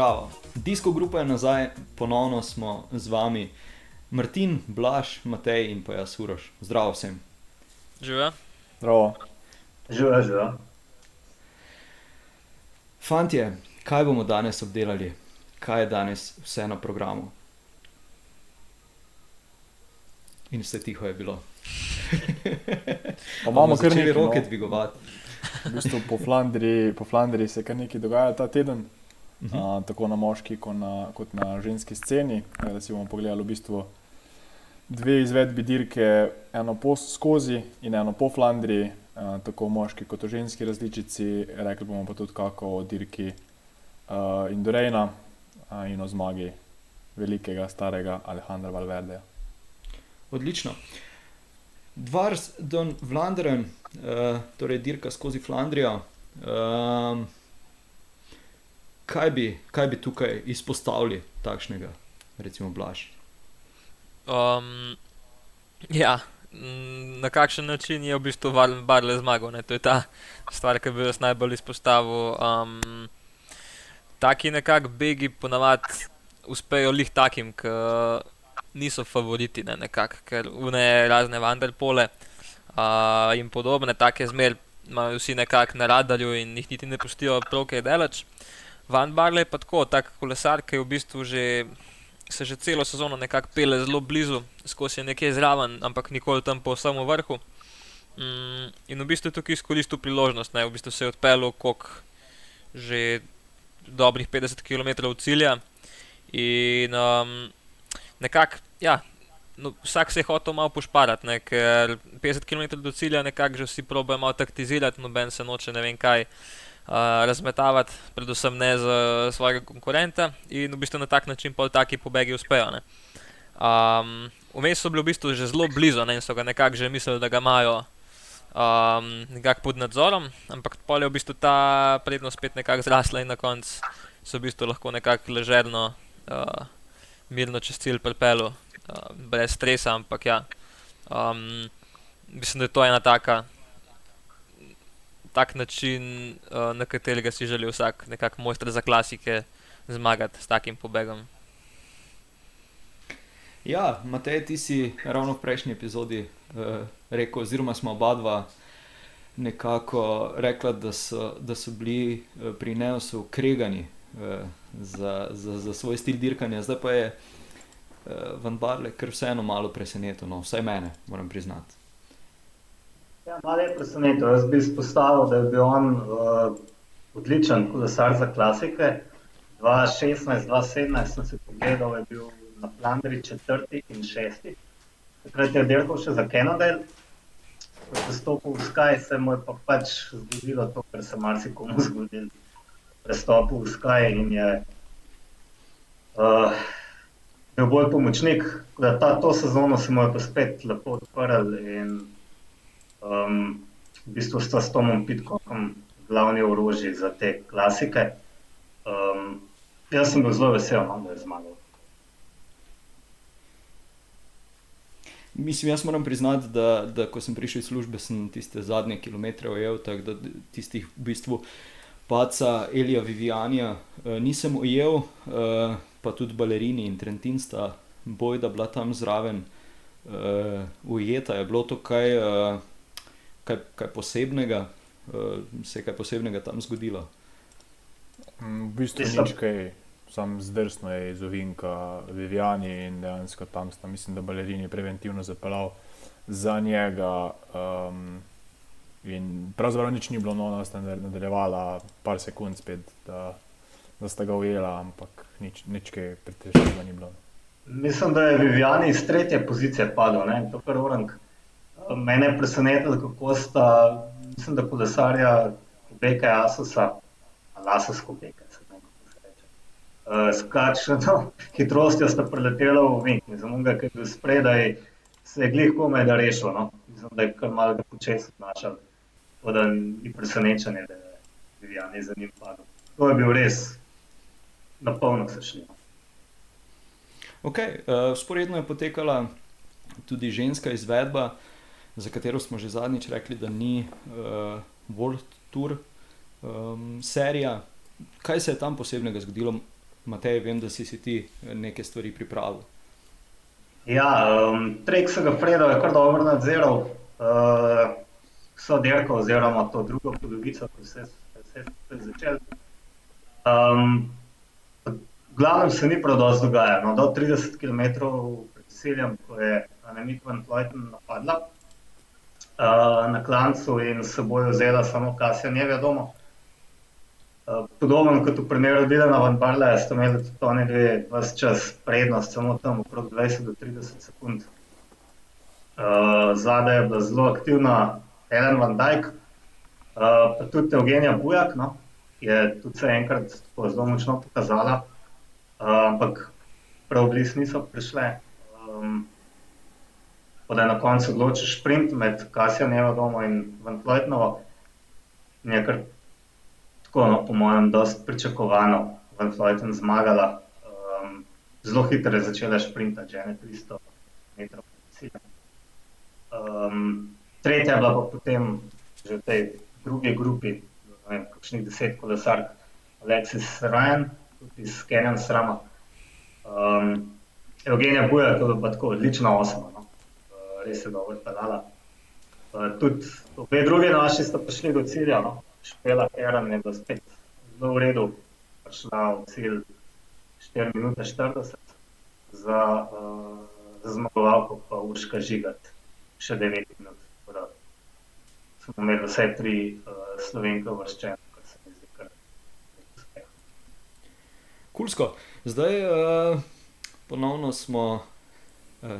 Zdravo, disko grupa je nazaj, ponovno smo z vami, Martin, Blaž, Matej in pa jaz, Uroš. Zdravo vsem. Živijo. Zdravo. Živijo, živijo. Fantje, kaj bomo danes obdelali, kaj je danes vse na programu? In vse tiho je bilo. Imamo kar nekaj nekaj roke no. dvigovati. V bistvu po, Flandriji, po Flandriji se kar nekaj dogaja ta teden, Mhm. uh, tako na moški kot na, kot na ženski sceni. Tako Da si bomo pogledali v bistvu dve izvedbi dirke, eno po skozi in eno po Flandriji, uh, tako v moški kot v ženski različici. Rekli bomo pa tudi kako o dirki uh, Indorejna uh, in o zmagi velikega starega Alejandra Valverdeja. Odlično. Dvars Don Vlanderen, uh, torej dirka skozi Flandrijo. Um, kaj, bi, kaj bi tukaj izpostavili takšnega, recimo Blaž? Um, ja, na kakšen način je v bistvu Barle zmagal. Ne? To je ta stvar, ki bi jaz najbolj izpostavil. Um, taki nekako begi ponavadi uspejo lih takim, ki niso favoriti, ne, nekak, ker une razne vanderpole uh, in podobne, take zmer imajo vsi nekako na radarju in jih niti ne pustijo prav kaj delač. Van Barle je pa tako, tak kolesar, ki je v bistvu že se že celo sezono nekako pele zelo blizu, skozi je nekje zraven, ampak nikoli tam po samem vrhu. Mm, in v bistvu je tukaj izkoristil priložnost, ne, v bistvu se je odpeljal kok že dobrih 50 km od cilja. In um, nekako, ja, no, vsak se je hotel malo pošparati, ne, ker 50 km do cilja nekako že vsi probejo malo taktizirati, noben se noče ne vem kaj razmetavati, predvsem ne za svojega konkurenta in v bistvu na tak način pol taki pobegi uspejo. Ne. Um, Vmes so bili v bistvu že zelo blizu ne, in so ga nekako že mislili, da ga imajo um, nekako pod nadzorom, ampak pol je v bistvu ta prednost spet nekako zrasla in na koncu so v bistvu lahko nekako ležerno, uh, mirno čez cilj pripeljali, uh, brez stresa, ampak ja. Um, mislim, da je to ena taka tak način, uh, na katerega si želi vsak nekako mojster za klasike zmagati s takim pobegom. Ja, Matej, ti si ravno v prejšnji epizodi uh, rekel, oziroma smo oba dva nekako rekla, da so, da so bili uh, pri Neosu kregani uh, za, za, za svoj stil dirkanja, zdaj pa je uh, Van Barle kar vseeno malo presenetil, no, vsaj mene, moram priznati. Ja, malo je presenetil. Jaz bi izpostavil, da je bil on uh, odličen kolesar za klasike. 2016-2017 sem se pogledal, je bil na Flandriji četrti in šesti. Takrat je dirkal še za Canada. Ko je stopil v Sky, se mu je pa pač zgodilo to, kar se marsikomu zgodi. Prestopil v Sky in je uh, bil bolj pomočnik. Da ta, to sezono se mu je pa spet lepo odprl in um, v bistvu sta s Tomom Pitkom glavni orožji za te klasike. Um, jaz sem bil zelo vesel, no, da je zmagal. Mislim, jaz moram priznati, da, da ko sem prišel iz službe, sem tiste zadnje kilometre ujel, tako da tistih v bistvu paca Elija Vivianja uh, nisem ujel, uh, pa tudi balerini in Trentin sta bojda bila tam zraven uh, ujeta. Je bilo to kaj, uh, kaj, kaj posebnega, uh, se je kaj posebnega tam zgodilo? Mm, V bistvu Mislim- nič kaj, sam zdrsno je iz ovinka Vivijani in dejansko tam sta, mislim, da balerini preventivno zapeljal za njega. Um, in pravzaprav nič ni bilo, no, da sta nadaljevala par sekund spet, da, da sta ga ujela, ampak nič, nič kaj pretresljiva ni bilo. Mislim, da je Vivian iz tretje pozicije padel, ne? to kar orang. Mene je presenetilo, kako sta, mislim, da kolesarja Kubeka Asusa, ali Asus Kubeka, se ne kako se reče. Uh, s kakšno hitrostjo sta preletela v vink, mislim, onega, ki je bil spredaj, se je glih komaj da rešil, no? mislim, da je kar malo ga počes obnašal. Tako da ni presenečenje, da je Vivian za njim padel. To je bil res, na polno se šli. no. Okay, uh, sporedno je potekala tudi ženska izvedba, za katero smo že zadnjič rekli, da ni uh, World Tour um, serija. Kaj se je tam posebnega zgodilo? Matej, vem, da si, si ti nekaj stvari pripravil. Ja, um, Trek se ga Fredo je kar dobro nadziral, uh, so dirko oziroma to drugo polovico, ko se je vse začel. Um, glavnem se ni prav dosti dogajalo, no, do 30 km pred ciljem, ko je Anemik van Floyden napadla uh, na klancu in s seboj vzela samo Kasija, ne vedomo. Uh, podobno kot v primeru Dilana Van Barla, ste imeli tudi oni dve vse čas prednost, samo tam okrog 20 do 30 sekund. Uh, Zadaj je bila zelo aktivna Helen Van Dijk, uh, pa tudi Evgenija Bujak, no, je tudi se enkrat zelo močno pokazala, uh, ampak prav blizu niso prišle. Um, da je na koncu odločil sprint med Kasijem Nevodom in Van Floytnovo. Je kar tako, no, po mojem, dosti pričakovano, Van Floyten zmagala. Um, zelo hitro je začela sprinta, že ne 300 metrov. Um, tretja je bila pa potem že v tej drugi grupi, kakšnih deset kolesark, Alexis Ryan, tudi iz Kenjan Srama. Um, Evgenija Buja, to je pa tako odlična osma. No res je dobro pelala. Tudi obe druge naši sta prišli do cilja, no. Špela Heran je bila spet zelo v redu, prišla v cilj 4 minute 40, za, uh, za zmagovalko pa Urška Žigat še 9 minut. Da smo imeli vse tri uh, slovenke vrščene, kar se mi zdi kar uspeh. Kulsko, zdaj uh, ponovno smo uh,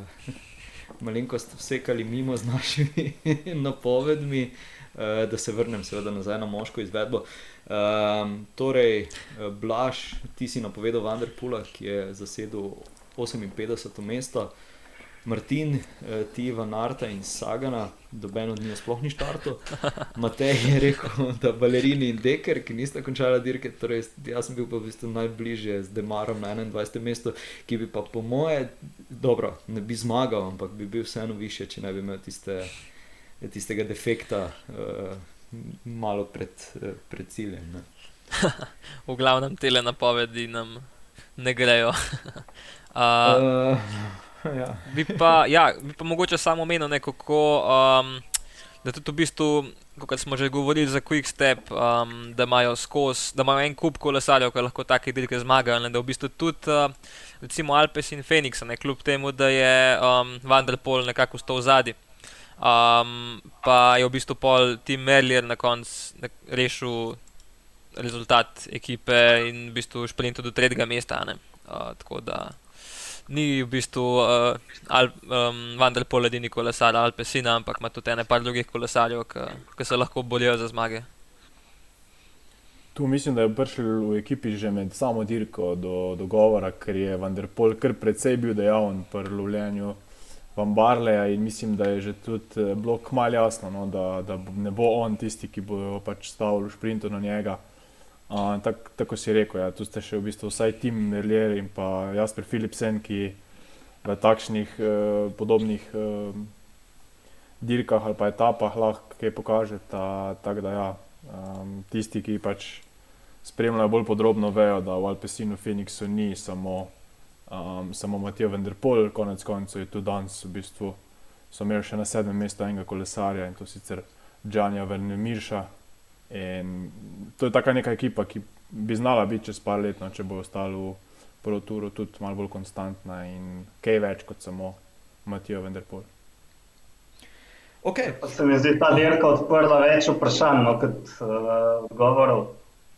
malenkost vsekali mimo z našimi napovedmi, uh, da se vrnem seveda nazaj na moško izvedbo. Um, torej, eh, Blaž, ti si napovedal Vanderpula, ki je zasedel 58. mesto. Martin, eh, ti Van Arta in Sagana, doben od njih sploh ni štartov. Matej je rekel, da balerini in deker, ki nista končala dirke, torej jaz sem bil pa v bistvu najbližje z Demarom na 21. mestu, ki bi pa po moje, dobro, ne bi zmagal, ampak bi bil vseeno više, če ne bi imel tiste, tistega defekta uh, malo pred, uh, pred ciljem. Ne. v glavnem tele napovedi nam ne grejo. uh, uh, ja. Bi, pa, ja, bi pa mogoče samo omenil nekako, um, da tudi v bistvu, kot smo že govorili za Quick Step, um, da, imajo skos, da imajo en kup kolesarjev, ki lahko take dirke zmagajo. Ne, da v bistvu tudi uh, recimo Alpes in Phoenix, ne, kljub temu, da je um, Vanderpol nekako stal v zadnji. Um, pa je v bistvu pol Tim Merlier na koncu rešil rezultat ekipe in v bistvu šprintil do tretjega mesta. Uh, tako da ni v bistvu uh, Al, um, Vandal Pol edini kolesar Alpesina, ampak ima tudi ene par drugih kolesarjev, ki se lahko borijo za zmage. Tu mislim, da je prišel v ekipi že med samo dirko do dogovora, ker je Vanderpol kar precej bil dejaven pri lovljenju Barleja in mislim, da je že tudi eh, bilo kmalo jasno, no, da, da ne bo on tisti, ki bo pač stavil v sprintu na njega. Tak, tako si rekel, ja, tu ste še v bistvu vsaj Tim Merlier in pa Jasper Philipsen, ki v takšnih uh, podobnih uh, dirkah ali pa etapah lahko kaj pokažete. Tako da ja, um, tisti, ki pač spremljajo bolj podrobno, vejo, da v Alpesinu Phoenixu ni samo, um, samo Matijo Vendrpol, konec koncev je tu danes v bistvu. So imeli še na sedmem mestu enega kolesarja in to sicer Džanja Vernemirša, In to je taka neka ekipa, ki bi znala biti čez par let, no, če bo ostala v Proturu tudi malo bolj konstantna in kaj več kot samo Matijo Vendrpol. Okay. Se mi zdi ta dirka odprla več vprašanj no, kot uh, odgovorov,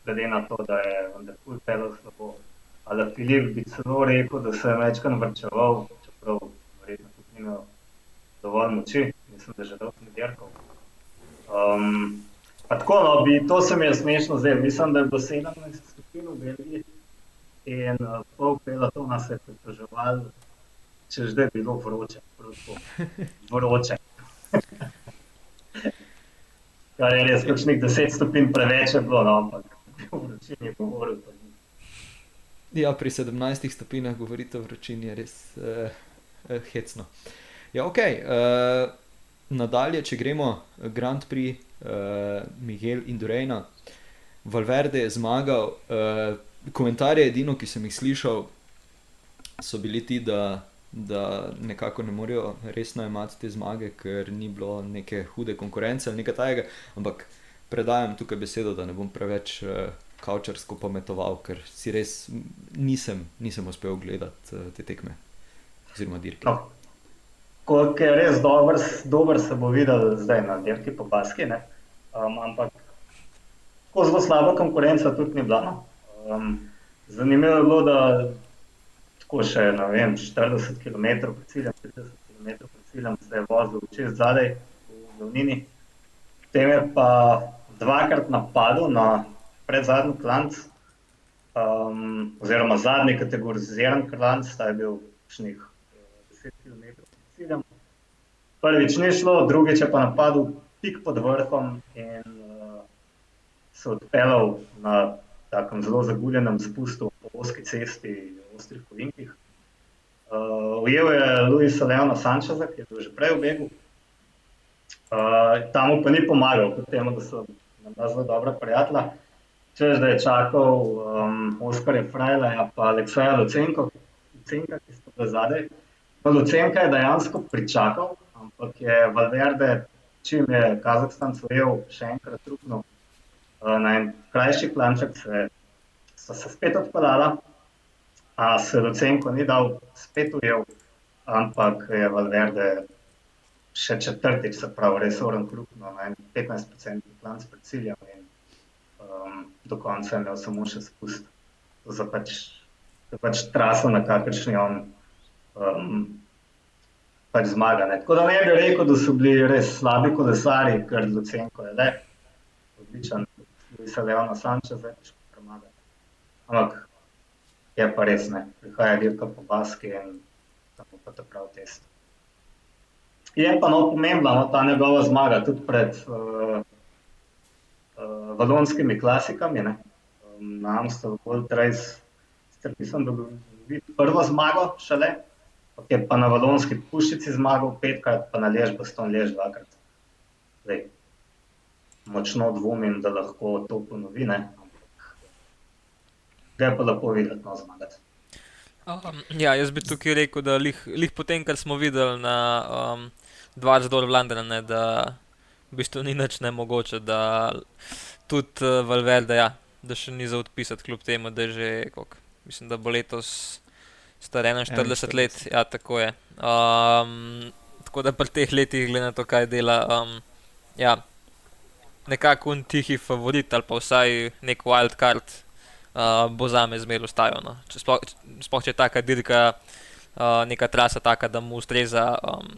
glede na to, da je Vendrpol pelil slabo. Ali Filip bi celo rekel, da se je večkrat vrčeval, čeprav verjetno tudi ni imel dovolj moči, mislim, da je že dolgo dirkal. Um, Tako, no, bi, to se mi je smešno zdaj. Mislim, da je bilo 17 stopinj v Belgiji in uh, pol pelotona se je pritoževal, če že je bilo vroče. vroče. Kar je res, kakšnih 10 stopinj preveč je bilo, no, ampak vročini je govoril. Ja, pri 17 stopinjah govorite o vročini, je res uh, uh, hecno. Ja, ok. Uh, nadalje, če gremo Grand Prix uh, Miguel Indurejna. Valverde je zmagal, uh, komentarje, edino, ki sem jih slišal, so bili ti, da, da nekako ne morejo resno imati te zmage, ker ni bilo neke hude konkurence ali nekaj tajega. Ampak predajam tukaj besedo, da ne bom preveč uh, kavčarsko pometoval, ker si res nisem, nisem uspel gledati uh, te tekme oziroma dirke. No. Ko je res dober, dober se bo videl zdaj na dirki po Baski, um, ampak tako zelo slaba konkurenca tudi ni bila. No. Um, zanimivo je bilo, da tako še vem, 40 km pred ciljem, 50 km pred ciljem se je vozil čez zadaj v Dovnini. Potem je pa dvakrat napadel na predzadnji klanc, um, oziroma zadnji kategoriziran klanc, ta je bil šnih 10 km pred ciljem. Prvič ni šlo, drugič je pa napadel tik pod vrhom in uh, se odpeljal na takem zelo zaguljenem spustu po oski cesti v ostrih kovinkih. Uh, ujel je Luisa Leona Sančeza, ki je bil že prej v begu. Uh, tam pa ni pomagal, kot temu, da so bila zelo dobra prijatelja. Čež da je čakal um, Oskarja Frajla in pa Aleksaja Lucenka, ki so bili zadaj. No, Lucenka je dejansko pričakal, ampak je Valverde, čim je Kazahstan svojil, še enkrat trupno uh, na en krajši planček, se, so se spet odpeljala, a se Lucenko ni dal spet ujel, ampak je Valverde še četrtič, se pravi, res oren krupno, na 15% klanc pred ciljem in um, do konca je imel samo še spust. To je pač, pač trasa, na kakršni on um, pač zmaga. Ne. Tako da ne bi rekel, da so bili res slabi kolesari, ker Lucenko je le odličen, da se Leona Sanča zdaj težko premaga. Ampak je pa res ne, prihaja dirka po Baski in tako pa to prav test. Je pa no pomembna no, ta njegova zmaga tudi pred uh, uh, valonskimi klasikami. Ne. Na Amsterdam Gold Race, da bo videl prvo zmago šele, je pa na valonski puščici zmagal petkrat, pa na lež Boston lež dvakrat. Zdaj, močno dvomim, da lahko to ponovi, ne. Gre pa lepo videti, no zmagati. Um, ja, jaz bi tukaj rekel, da lih potem, kar smo videli na um, dva zelo v Londonu, da v bistvu ni nič nemogoče, da tudi uh, Valverde, ja, da še ni za odpisati, kljub temu, da je že, koliko, mislim, da bo letos star 41 let. Ja, tako je. Um, tako da pri teh letih, glede na to, kaj dela, um, ja, nekako un tihi favorit ali pa vsaj nek wild card uh, bo za me zmeraj ostajal. No. Sploh če je taka dirka, uh, neka trasa taka, da mu ustreza, um,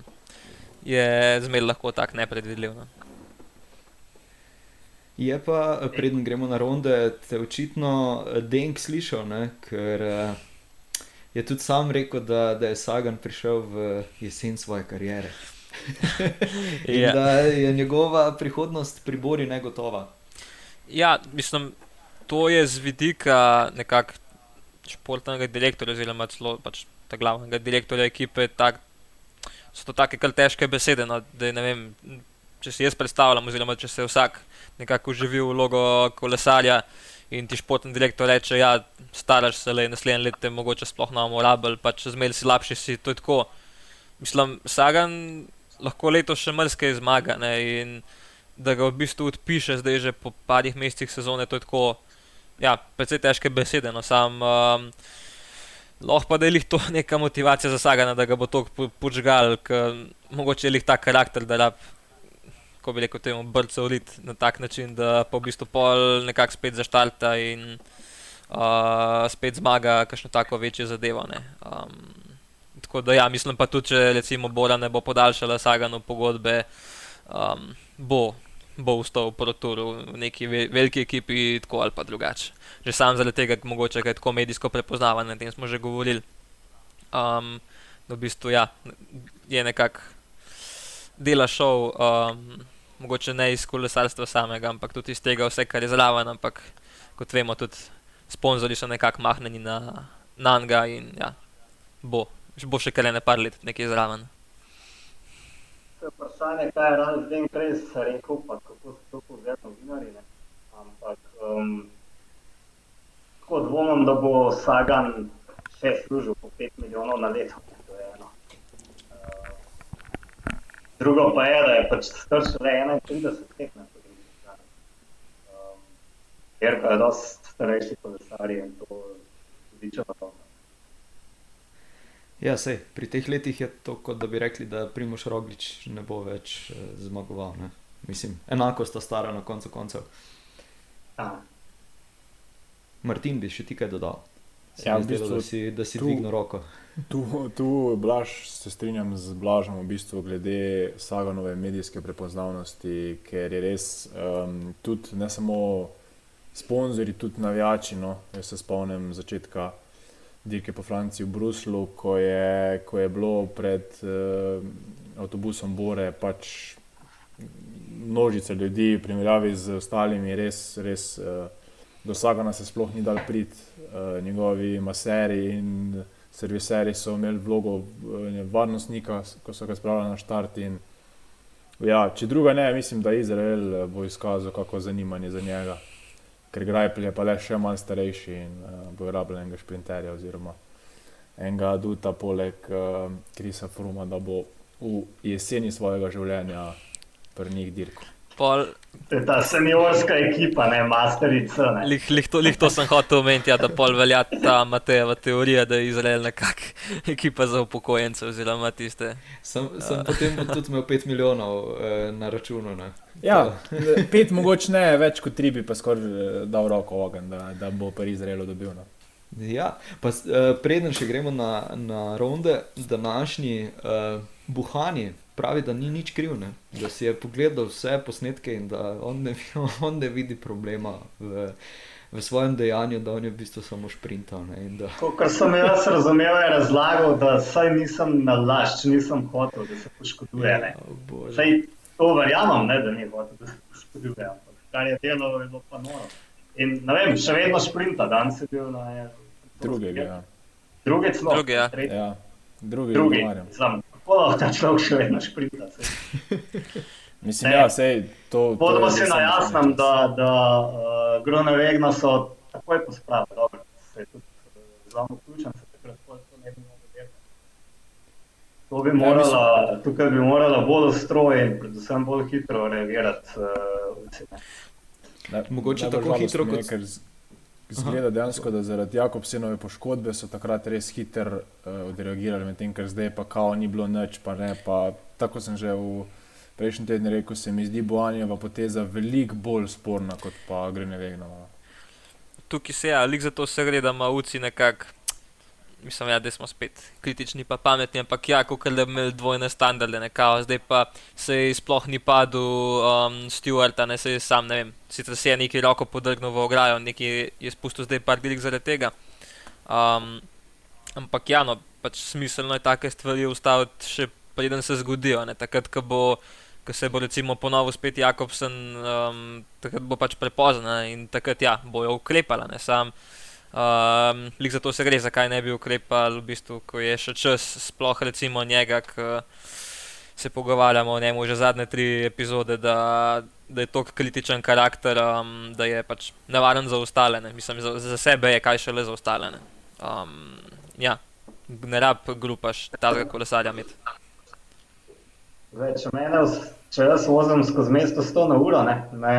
je zmeraj lahko tako nepredvidljiv. No. Je pa, preden gremo na ronde, te očitno Denk slišal, ne? ker je tudi sam rekel, da, da je Sagan prišel v jesen svoje kariere. In da je njegova prihodnost pri Bori negotova. Ja, mislim, to je z vidika nekakšnega športnega direktorja, oziroma celo pač glavnega direktorja ekipe. Tak, so to tako kar težke besede. No, da, vem, če si jaz predstavljam, oziroma če se vsak nekako živi v vlogo kolesarja in ti športni direktor reče, da ja, staraš se le naslednje leto, mogoče sploh ne bomo rabili, pač zmeri si slabši, si to tako. Mislim, Sagan lahko letos še mrske zmaga ne, in da ga v bistvu odpiše zdaj že po parih mesecih sezone, to je tako, ja, precej težke besede. No, sam, um, Lahko pa da je to neka motivacija za Sagana, da ga bo to počgal, ker mogoče je ta karakter, da rab kako bi rekel, temu brcu urit na tak način, da pa v bistvu pol nekako spet zaštarta in uh, spet zmaga, kakšno tako večje zadevo. Um, tako da ja, mislim pa tudi, če recimo Bora ne bo podaljšala Saganu pogodbe, um, bo. Bo vstal v proturu v neki veliki ekipi, tako ali pa drugače. Že sam zaradi tega, mogoče je tako medijsko prepoznavan, o tem smo že govorili. Um, v bistvu ja, je nekako dela šov, um, mogoče ne iz kolesarstva samega, ampak tudi iz tega, vse, kar je zraven. Ampak kot vemo, tudi sponzorji so nekako mahnjeni na Nanga in ja, bo, bo še kar ne par let nekaj zraven. Vprašanje, kaj je Ralf Denk res rekel, pa kako se to povzema novinarji. Ampak um, tako dvomim, da bo Sagan še služil po 5 milijonov na leto. To je eno. Uh, drugo pa je, da je pač star šele 31 let na po drugi strani. Um, Jerko je dosti starejši kolesar in to zvičava. Ja, sej, pri teh letih je to, kot da bi rekli, da Primoš Roglič ne bo več eh, zmagoval. Ne? Mislim, enako sta stara na koncu koncev. Ja. Martin, bi še ti kaj dodal? Se Ja, v zdelo, bistvu da si, da si tu- dvignil roko. Tu, tu Blaž, se strinjam z Blažom v bistvu glede Saganove medijske prepoznavnosti, ker je res um, tudi ne samo sponzorji, tudi navijači. No. Jaz se spomnim začetka dirke po Franciji v Bruslu, ko je, ko je bilo pred uh, avtobusom Bore pač množica ljudi v primerjavi z ostalimi, res, res uh, do Sagana se sploh ni dal prid, uh, njegovi maseri in serviserji so imeli vlogo eh, varnostnika, ko so ga spravili na štart. In, ja, če druga ne, mislim, da Izrael eh, bo izkazal kako zanimanje za njega, ker Grajpel je pa le še malo starejši in uh, bo rabil enega šprinterja oziroma enega aduta poleg uh, Krisa Fruma, da bo v jeseni svojega življenja pri njih dirko. Pol, To je ta seniorska ekipa, ne masterica. Ne. lih, lih, to, lih to sem hotel omeniti, ja, da pol velja ta Matejeva teorija, da je Izrael nekakšna ekipa za upokojence oziroma tiste. Sem, sem potem tudi imel 5 milijonov eh, na računu. Ne? Ja, pet mogoče ne, več kot tri bi pa skoraj eh, dal roko v ogenj, da, da bo pri Izraelu dobil. No. Ja, pa eh, preden še gremo na, na ronde, današnji uh, Buhani pravi, da ni nič kriv, ne? da si je pogledal vse posnetke in da on ne, on ne vidi problema v, v svojem dejanju, da on je v bistvu samo šprintal. Ne? in Da, Kar sem jaz razumel, je razlagal, da saj nisem na lašč, nisem hotel, da se poškoduje. Saj to verjamem, ne, da ni hotel, da se poškoduje, ampak kar je delo, je bilo pa noro. In ne vem, še vedno šprinta, danes je bil na Drugega. Ja. Drugi celo. Drugi, ja. tretji. Ja, drugi, Drugi. Drugi. Lahko ta človek še vedno šprinta? saj. Mislim, Ne. ja, sej, to, Bodimo je si res na jasnem, da, da uh, Grunewegna so takoj pospravili. Dobro, se je tudi zelo vključen, se takrat pol to ne bi mogel delati. To bi morala, tukaj bi morala bolj ostro in predvsem bolj hitro reagirati. Uh, Ne, Mogoče najbolj tako hitro je, kot- Ker z- zgleda dejansko, da zaradi Jakobsenove poškodbe so takrat res hitro uh, odreagirali, medtem ker zdaj pa kao ni bilo nič, pa ne. Pa, tako sem že v prejšnjem tednu rekel, se mi zdi Boanjeva poteza veliko bolj sporna kot pa Grenevegnova. Tukaj se je, ja, lik zato se gre, da ima uci nekako. Mislim, ja, da smo spet kritični, pa pametni, ampak ja, kot da bi imeli dvojne standarde, nekako. Zdaj pa se je sploh ni padel um, Stewart, a ne se je sam, ne vem, sicer se je neki roko podrgnil v ograjo, neki je spustil zdaj par dirk zaradi tega. Um, ampak ja, no, pač smiselno je take stvari ustaviti še preden se zgodijo, ne takrat, ko bo. Ko se bo recimo ponovil spet Jakobsen, um, takrat bo pač prepozno ne, in takrat ja, bojo ukrepala. Ne, sam, um, lik za to se gre, zakaj ne bi ukrepali, v bistvu, ko je še čas, sploh recimo njega, ki se pogovarjamo o njemu že zadnje tri epizode, da, da je to kritičen karakter, um, da je pač nevaren za ostale. Ne. Mislim, za, za sebe je kaj šele za ostale. Ne. Um, ja, ne rab grupaš tazga kolesarja imeti. Zdaj, če, mene, vs- če jaz vozim skozi mesto 100 na uro, ne, me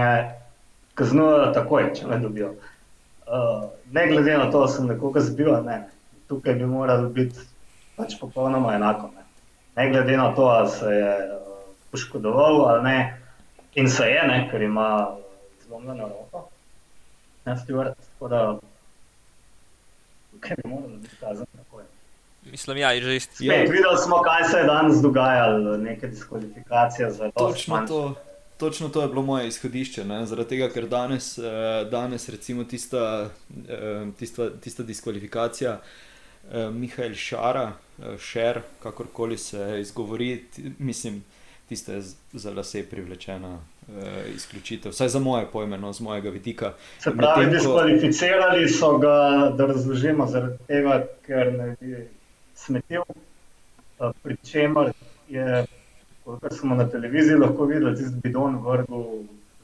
kaznujejo takoj, če me dobijo. Uh, ne glede na to, da sem nekoga zbil, ali ne. Tukaj bi moralo biti pač popolnoma enako. Ne, ne glede na to, ali se je uh, poškodoval ali ne. In se je, ne, ker ima zlomljeno roko. Ne, Stewart, tako da tukaj bi moralo biti kazen takoj. Mislim, ja, je že isti. Spet, videli smo, kaj se je danes dogajalo, neke diskvalifikacije za Točno to, točno to je bilo moje izhodišče. Ne? Zaradi tega, ker danes, eh, danes recimo tista, eh, tista, tista diskvalifikacija eh, Mihajl Šara, eh, Šer, kakorkoli se izgovori, ti, mislim, tista je za lase privlečena eh, izključitev, vsaj za moje pojme, no, z mojega vidika. Se pravi, Medtem ko- diskvalificirali so ga, da razložimo, zaradi tega, ker ne bi smetil. eh, Pri čemer je, kot smo na televiziji lahko videli, tisti bidon vrgel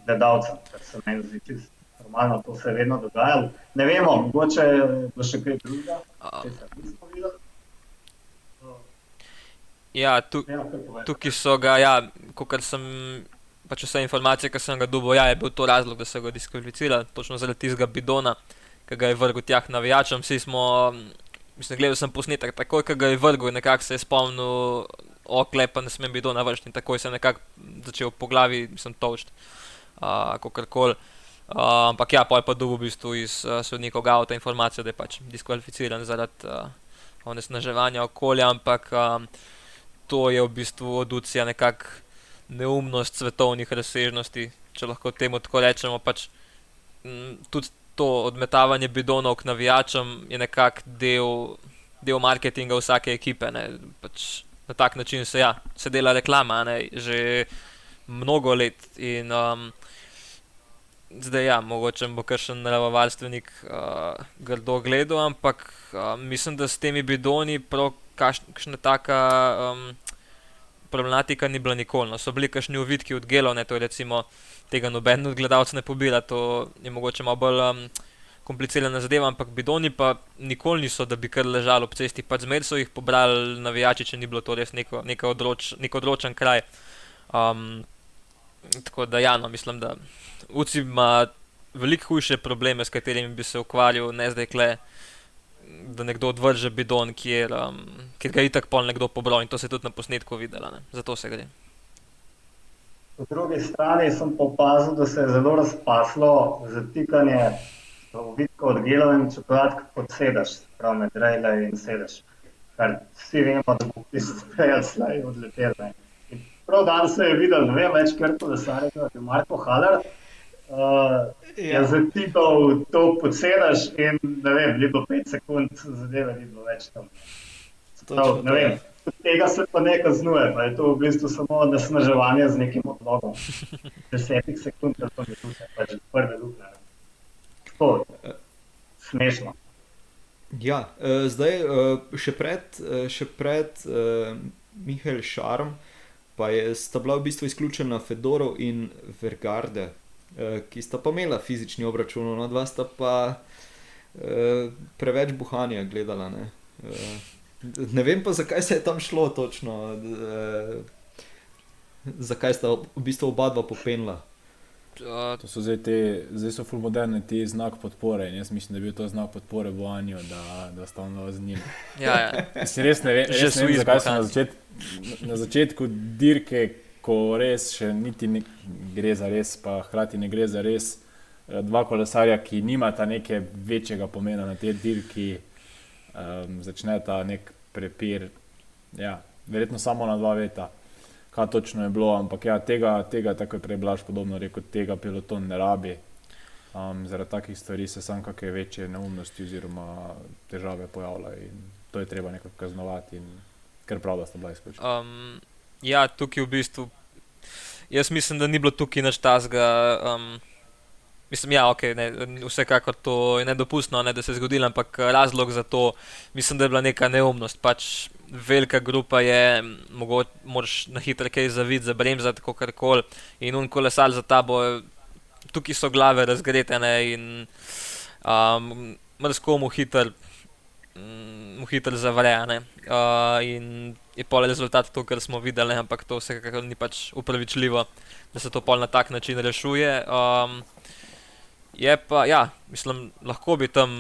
gledalcem, kar se meni zdi čisto normalno, to se je vedno dogajalo. Ne vemo, mogoče bo še kaj drugega, česar nismo videli. Ja, tu, tukaj so ga, ja, kot sem pač vse informacije, ki sem ga dobil, ja, je bil to razlog, da so ga diskvalificirali, točno zaradi tistega bidona, ki ga je vrgel tjah navijačem. Vsi smo, mislim, gledal sem posnetek, takoj, ko ga je vrgel, nekako se je spomnil, oklepa, ne smem bidona vršiti, in takoj se je nekako začel po glavi, mislim, točt, uh, kakorkoli. Uh, ampak ja, pol pa dobil v bistvu iz uh, sodnikov avta informacijo, da je pač diskvalificiran zaradi uh, onesnaževanja okolja, ampak um, to je v bistvu oducija nekak neumnost svetovnih razsežnosti, če lahko temu tako rečemo. Pač, tudi to odmetavanje bidonov k navijačem je nekak del, del marketinga vsake ekipe. Pač, na tak način se, ja, se dela reklama, ne, že mnogo let. In, um, Zdaj, ja, mogoče bo kakšen naravovarstvenik uh, grdo gledal, ampak uh, mislim, da s temi bidoni prav kakšna taka um, problematika ni bila nikoli. No. So bili kakšni uvitki od gelov, ne, to je recimo tega noben od gledalcev ne pobira, to je mogoče malo bolj um, komplicirana zadeva, ampak bidoni pa nikoli niso, da bi kar ležali ob cesti, pač zmer so jih pobrali navijači, če ni bilo to res neko, neko odroč, nek odročen kraj. Um, tako da, ja, no, mislim, da UCI ima veliko hujše probleme, s katerimi bi se ukvarjal, ne zdaj kle, da nekdo odvrže bidon, kjer, um, kjer ga je itak pol nekdo pobral in to se je tudi na posnetku videla, ne. zato se gre. Po drugi strani sem pa opazil, da se je zelo razpaslo zatikanje ovitka od gelov in čokolad pod sedež, prav med rejle in sedež. Kar vsi vemo, da bo tisto prej slej odletel. ne. Prav danes se je videl, ne vem več, kar kolesarja, je Marko Haller. Uh, je Ja. zatikal to pod sedež in ne vem, ni bilo 5 sekund, zadeve ni bilo več tam. Prav, ne to. vem, tega se pa ne kaznuje, pa je to v bistvu samo nasnaževanje z nekim odlogom. Desetih sekund, ali pa minute, pač prve luknje. To je smešno. Ja, eh, zdaj eh, še pred, eh, še pred eh, Mihael Šarm, pa je sta bila v bistvu izključena Fedorov in Vergarde, eh, ki sta pa imela fizični obračun, no dva sta pa eh, preveč buhanja gledala. Ne? Eh, ne vem pa, zakaj se je tam šlo točno, eh, zakaj sta v bistvu oba dva popenila. Uh, To so zdaj, te, zdaj so fulmoderne ti znak podpore in jaz mislim, da je bil to znak podpore Bojanju, da, da sta ona z njim. ja, ja. Si res ne Že res ne vem zakaj so na, začet, na začetku dirke, ko res še niti ne gre za res, pa hkrati ne gre za res. eh, Dva kolesarja, ki nimata neke večjega pomena na tej dirki, um, začneta nek prepir. Ja, verjetno samo na dva veta, kaj točno je bilo, ampak ja, tega, tega tako je prej Blaž podobno rekel, tega peloton ne rabi. Um, zaradi takih stvari se sam kakšne večje neumnosti oziroma težave pojavljajo in to je treba nekako kaznovati. In ker prav, da sta bila izključena. Um, ja, tukaj v bistvu. Jaz mislim, da ni bilo tukaj nič tazga. Um, mislim, ja, okay, ne, vsekakor to je nedopustno, ne, da se je zgodilo, ampak razlog za to mislim, da je bila neka neumnost. Pač velika grupa je, mogoče moraš na hitro kaj zaviti, zabremzati, kako koli. In un kolesal za tabo, tukaj so glave razgretene in um, mrzkomu hitro mm, mu hitro zavre. ne. Uh, in je pol rezultat to, kar smo videli, ampak to vsekakor ni pač upravičljivo, da se to pol na tak način rešuje. Um, je pa, ja, mislim, lahko bi tam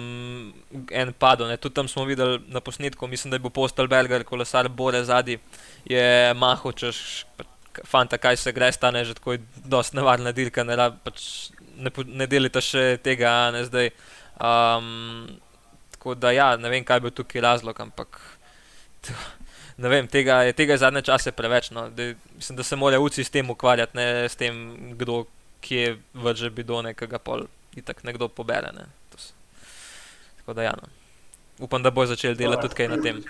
en padel. Ne. Tudi tam smo videli na posnetku, mislim, da je bil Postelberger, kolesar Bore zadnji, je mahal, češ, fanta, kaj se gre, stane že tako, je dosti nevarna dirka, ne, pač ne, ne delite še tega, ne zdaj. Um, tako da, ja, ne vem, kaj bi tukaj razlog, ampak ne vem, tega je, tega je zadnje čase preveč. No. Da, mislim, da se morajo uci s tem ukvarjati, ne s tem, kdo kje vrže bidone, ki ga pol itak nekdo pobere. Ne. Tako da, ja, no. upam, da bo začeli delati tudi kaj na tem.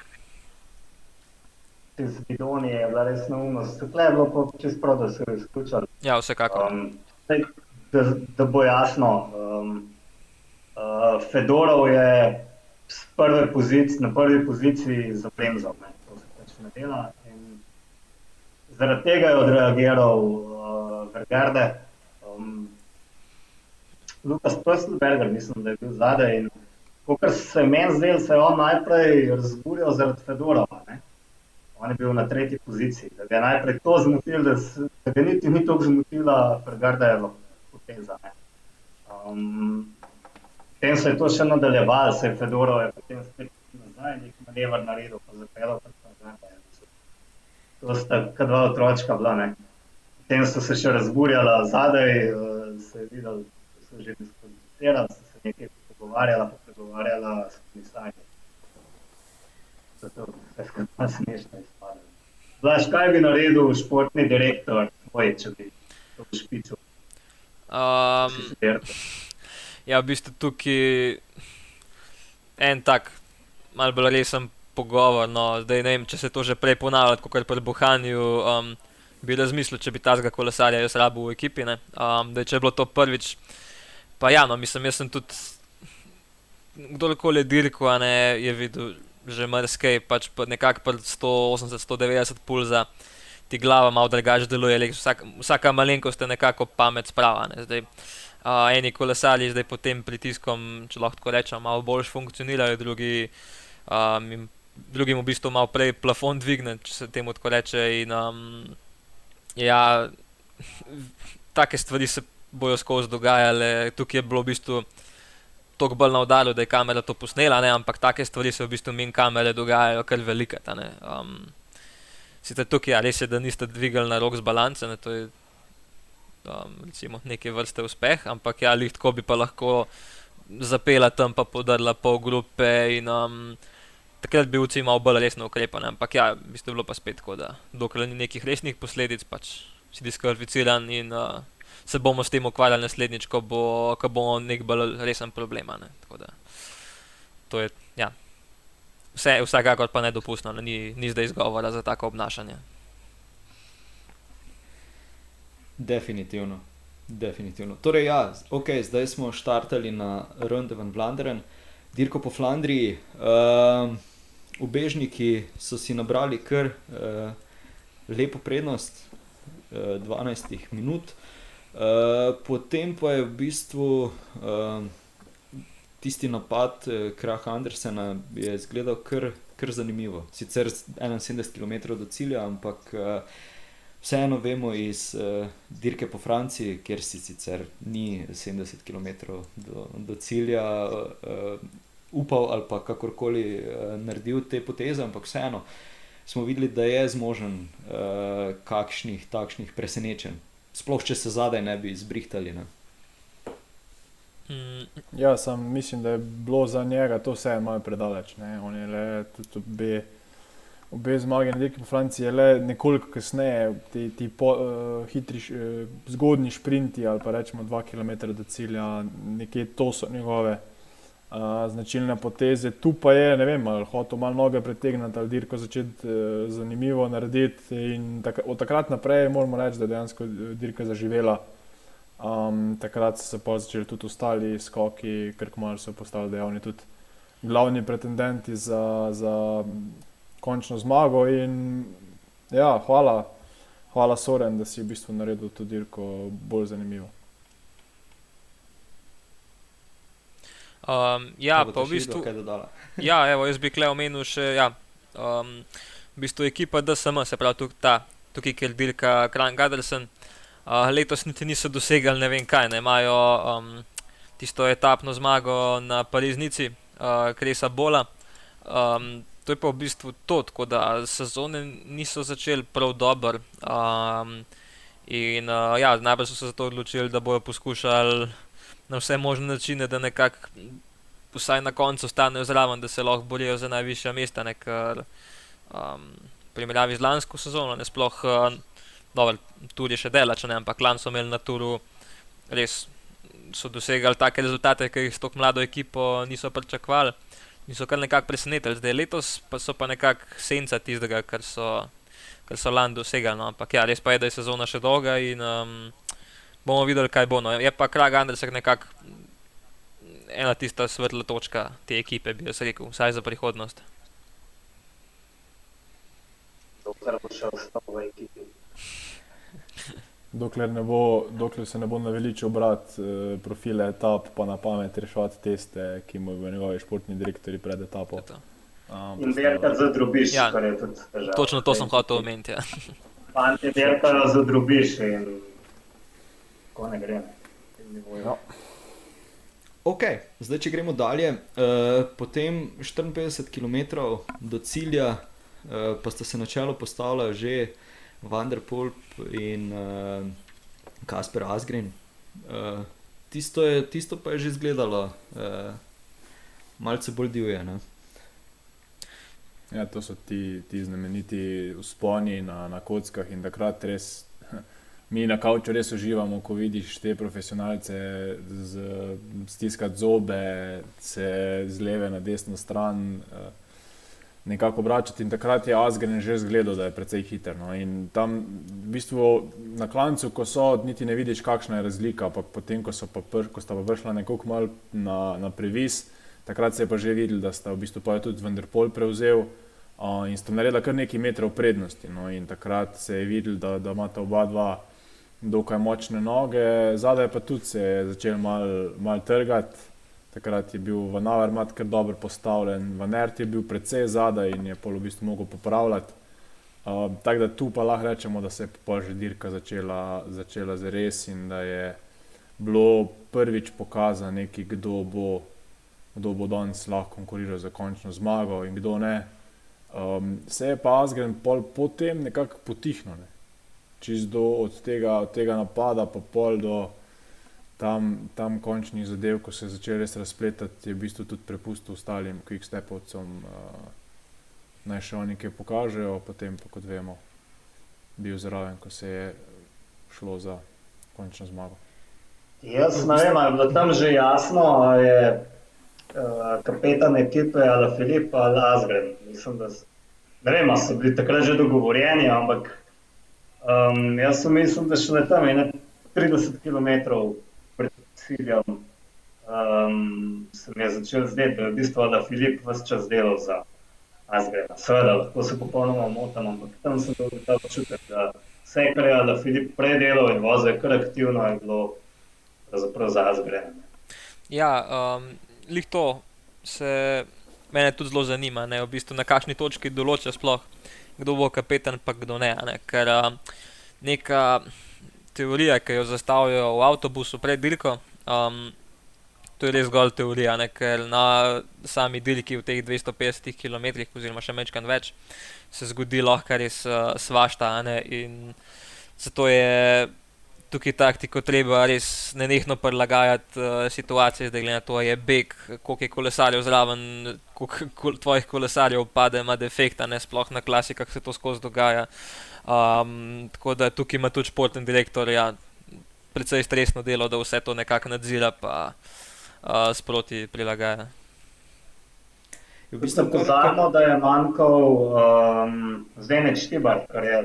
Z bidoni je bila res neumnost. Tukaj je bilo pa čisto prav, da so jo izključili. Ja, vsekakor. Um, zdaj, da, da bo jasno, um, uh, Fedorov je s prve pozic, na prvi poziciji zapremzal, ne. to se pač ne dela. In zaradi tega je odreagiral uh, Vergerde. Lukas Prstelberger, mislim, da je bil zadaj. In kot se je meni zdelo, se je on najprej razburjal zaradi Fedorova. Ne? On je bil na tretji poziciji, da ga je najprej to zmotil, da, se, da ga niti ni tako zmotila, pregrda je poteza. Um, potem se je to še nadaljevalo, se je Fedorov je potem spet nazaj, nek manever naredil, pa zapeljal pa nazaj. To sta kot dva otročka bila. Ne? Potem so se še razburjala zadaj, uh, se je videl, so že diskvalificirali, so se nekaj pogovarjala, pa pregovarjala s komisarjem. Zato je to smešno izpadlo. Znaš, kaj bi naredil športni direktor, tvoj, če bi to špičil? Um, ja, v bistvu tukaj en tak, malo bolj resen pogovor. No, zdaj ne vem, če se to že prej ponavlja, kot pri Buhanju. Um, bi razmislil, če bi ta zga kolesarja jaz rabo v ekipi. Um, da, če je bilo to prvič, pa ja, no, mislim, jaz sem tudi kdorkoli dirko, a ne je videl že mrskej, pač nekako pri 180-190 pulza. Ti glava malo drugače deluje, vsak, vsaka malenkost je nekako pamet sprava. Ne. Zdaj, uh, eni kolesari zdaj pod tem pritiskom, če lahko tako rečem, malo bolj funkcionirajo, drugi, um, drugim v bistvu malo prej plafon dvigne, če se temu tako reče. In, um, Ja, take stvari se bojo skozi dogajale. Tukaj je bilo v bistvu tako bolj na udaru, da je kamera to posnela, ne? ampak take stvari se v bistvu min kamere dogajajo kar velike. Um, Sicer tukaj ja, res je, da niste dvigali na rok z balance, ne? to je um, recimo neke vrste uspeh, ampak ja, lahko bi pa lahko zapela tam pa podarila pol grupe in um, takrat bi vsi malo bolj resno ukrepali. Ampak ja, bi ste bilo pa spet tako, da dokler ni nekih resnih posledic, pač si diskvalificiran in uh, se bomo s tem ukvarjali naslednjič, ko bo, ko bo nek bolj resen problem. Ne? Da to je, ja, vse, vsakakor pa nedopustno, ne? ni, ni zdaj izgovora za tako obnašanje. Definitivno. Definitivno. Torej, ja, okay, zdaj smo štartali na Runde van Vlaanderen, dirko po Flandriji. Uh, ubežniki so si nabrali kar uh, lepo prednost, uh, eh, 12 minut, uh, potem pa je v bistvu uh, tisti napad uh, Kraha Andersena izgledal kar, kar zanimivo. Sicer 71 km do cilja, ampak uh, vseeno vemo iz uh, dirke po Franciji, kjer si sicer ni 70 km do, do cilja. Uh, upal ali pa kakorkoli uh, naredil te poteze, ampak vseeno smo videli, da je zmožen uh, kakšnih takšnih presenečenj. Sploh če se zadaj ne bi izbrihtali. Ne? Mm. Ja, sam mislim, da je bilo za njega to vse malo predaleč. Ne? On je le tudi obe, obe zmage na dirki po Franciji, le nekoliko kasneje, ti, ti po, uh, hitri, uh, zgodni sprinti ali pa rečemo dva km do cilja, nekje to so njegove značilne poteze. Tu pa je, ne vem, ali hotel malo noge pretegniti ali dirko začeti uh, zanimivo narediti. In tak, od takrat naprej moramo reči, da je dejansko e, dirka zaživela. Um, takrat so se pa začeli tudi ostali skoki, ker kmalo so postali dejavni tudi glavni pretendenti za, za končno zmago. In ja, hvala, hvala Soren, da si v bistvu naredil to dirko bolj zanimivo. Um, ja, pa v bistvu. ja, evo, jaz bi kle omenil še, ja, um, v bistvu ekipa DSM, se pravi tukaj, ta, tukaj kjer dirka Kran Gadelsen, uh, letos niti niso dosegali ne vem kaj, ne imajo um, tisto etapno zmago na Pariznici, uh, Kresa Bola. Um, to je pa v bistvu to, tako da sezone niso začeli prav dobro. Um, in uh, ja, najbolj so se za to odločili, da bodo poskušali na vse možne načine, da nekako vsaj na koncu ostanejo zraven, da se lahko borijo za najvišja mesta. Ne, ker, um, primerjavi z lansko sezono, ne sploh, uh, dobro, tudi še delač, ne, ampak lan so imeli na turu res. So dosegali take rezultate, ki jih s tako mlado ekipo niso pričakovali, niso kar nekako presenetili. Zdaj letos pa so pa nekako senca tistega, kar so, kar so lani dosegali. No. Ampak ja, res pa je, da je sezona še dolga in um, bomo videli, kaj bo. No. Je pa Krag Andersen nekako ena tista svetla točka te ekipe, bi jaz rekel, vsaj za prihodnost. Dokler bo še ostal v ekipi. Dokler, ne bo, dokler se ne bo naveličil brati uh, profile etap, pa na pamet reševati teste, ki mu bodo njegovi športni direktori pred etapo. Um, In derkati za drobiš, Ja, kar je tudi težava. Točno to sem hotel omeniti. Ja. Fanti derkajo za drobiš in tako ne gre. Ja. Ok, zdaj če gremo dalje. Uh, potem 54 km do cilja, uh, pa sta se na čelo postavila že Vanderpolp in uh, Kasper Asgren. Uh, tisto, je, tisto pa je že izgledalo uh, malce bolj divje. Ne? Ja, to so ti, ti znameniti usponi na, na kockah in takrat res. Mi na kavču res uživamo, ko vidiš te profesionalce z, stiskati zobe, se z leve na desno stran, eh, nekako obračati. In takrat je Asgren že zgledal, da je precej hiter. No. In tam v bistvu na klancu, ko so, niti ne vidiš, kakšna je razlika. Pa potem, ko, pa pr, ko sta pa prišla nekoliko mal na, na previs, takrat se je pa že videl, da sta v bistvu pa je tudi Vendrpol prevzel. Uh, in sta naredila kar nekaj metrov prednosti. No, in takrat se je videl, da, da imata oba dva dokaj močne noge, zadaj pa tudi se je začel mal, mal trgati. Takrat je bil Van Avermaet kar dobro postavljen, Van Ert je bil precej zadaj in je pol v bistvu mogel popravljati. Uh, Tako da tu pa lahko rečemo, da se je pol že dirka začela, začela za res in da je bilo prvič pokazano neki, kdo bo, kdo bo danes lahko konkuriral za končno zmago in kdo ne. Um, se je pa Asgren pol potem nekako potihnil. Ne čez do od tega, od tega napada, pa pol do tam, tam končnih zadev, ko se je začel res razpletati, je v bistvu tudi prepustil ostalim quickstepovcem, uh, naj še oni nekaj pokažejo, potem pa kot vemo, bil zraven, ko se je šlo za končno zmago. Jaz ne vem, ali je bilo tam že jasno, ali je uh, kapetan ekipe ali Filip ali Azgren. Mislim, da ne vem, ali so bili takrat že dogovorjeni, ampak um, jaz sem mislil, da še ne tam je ne 30 km pred ciljem. Um, se mi je začel zdeti, da je v bistvu da Filip vse čas delal za Azgrena. Seveda, lahko se popolnoma motim, ampak tam sem dobil ta občutek, da vse, kar je da Filip prej delal in vozil kar aktivno, je bilo pravzaprav za Azgrena. Ja, um, lih to se mene tudi zelo zanima, ne, v bistvu na kakšni točki določa sploh, kdo bo kapetan, pa kdo ne. ne ker um, neka teorija, ki jo zastavijo v avtobusu pred dirko, um, to je res zgolj teorija, ne, ker na sami dirki v teh 250 km, oziroma še večkrat več, se zgodi lahko res uh, svašta. in zato je tukaj taktiko treba res nenehno prilagajati uh, situaciji, zdaj glede na to, je beg, koliko je kolesarjev zraven, koliko kol, tvojih kolesarjev pade, ima defekta, ne sploh na klasikah se to skozi dogaja. Um, tako da tukaj ima tudi športni direktor ja, precej stresno delo, da vse to nekako nadzira pa uh, sproti prilagaja. V bistvu pozabimo, da je manjkal um, Zdenek Štibar, kar je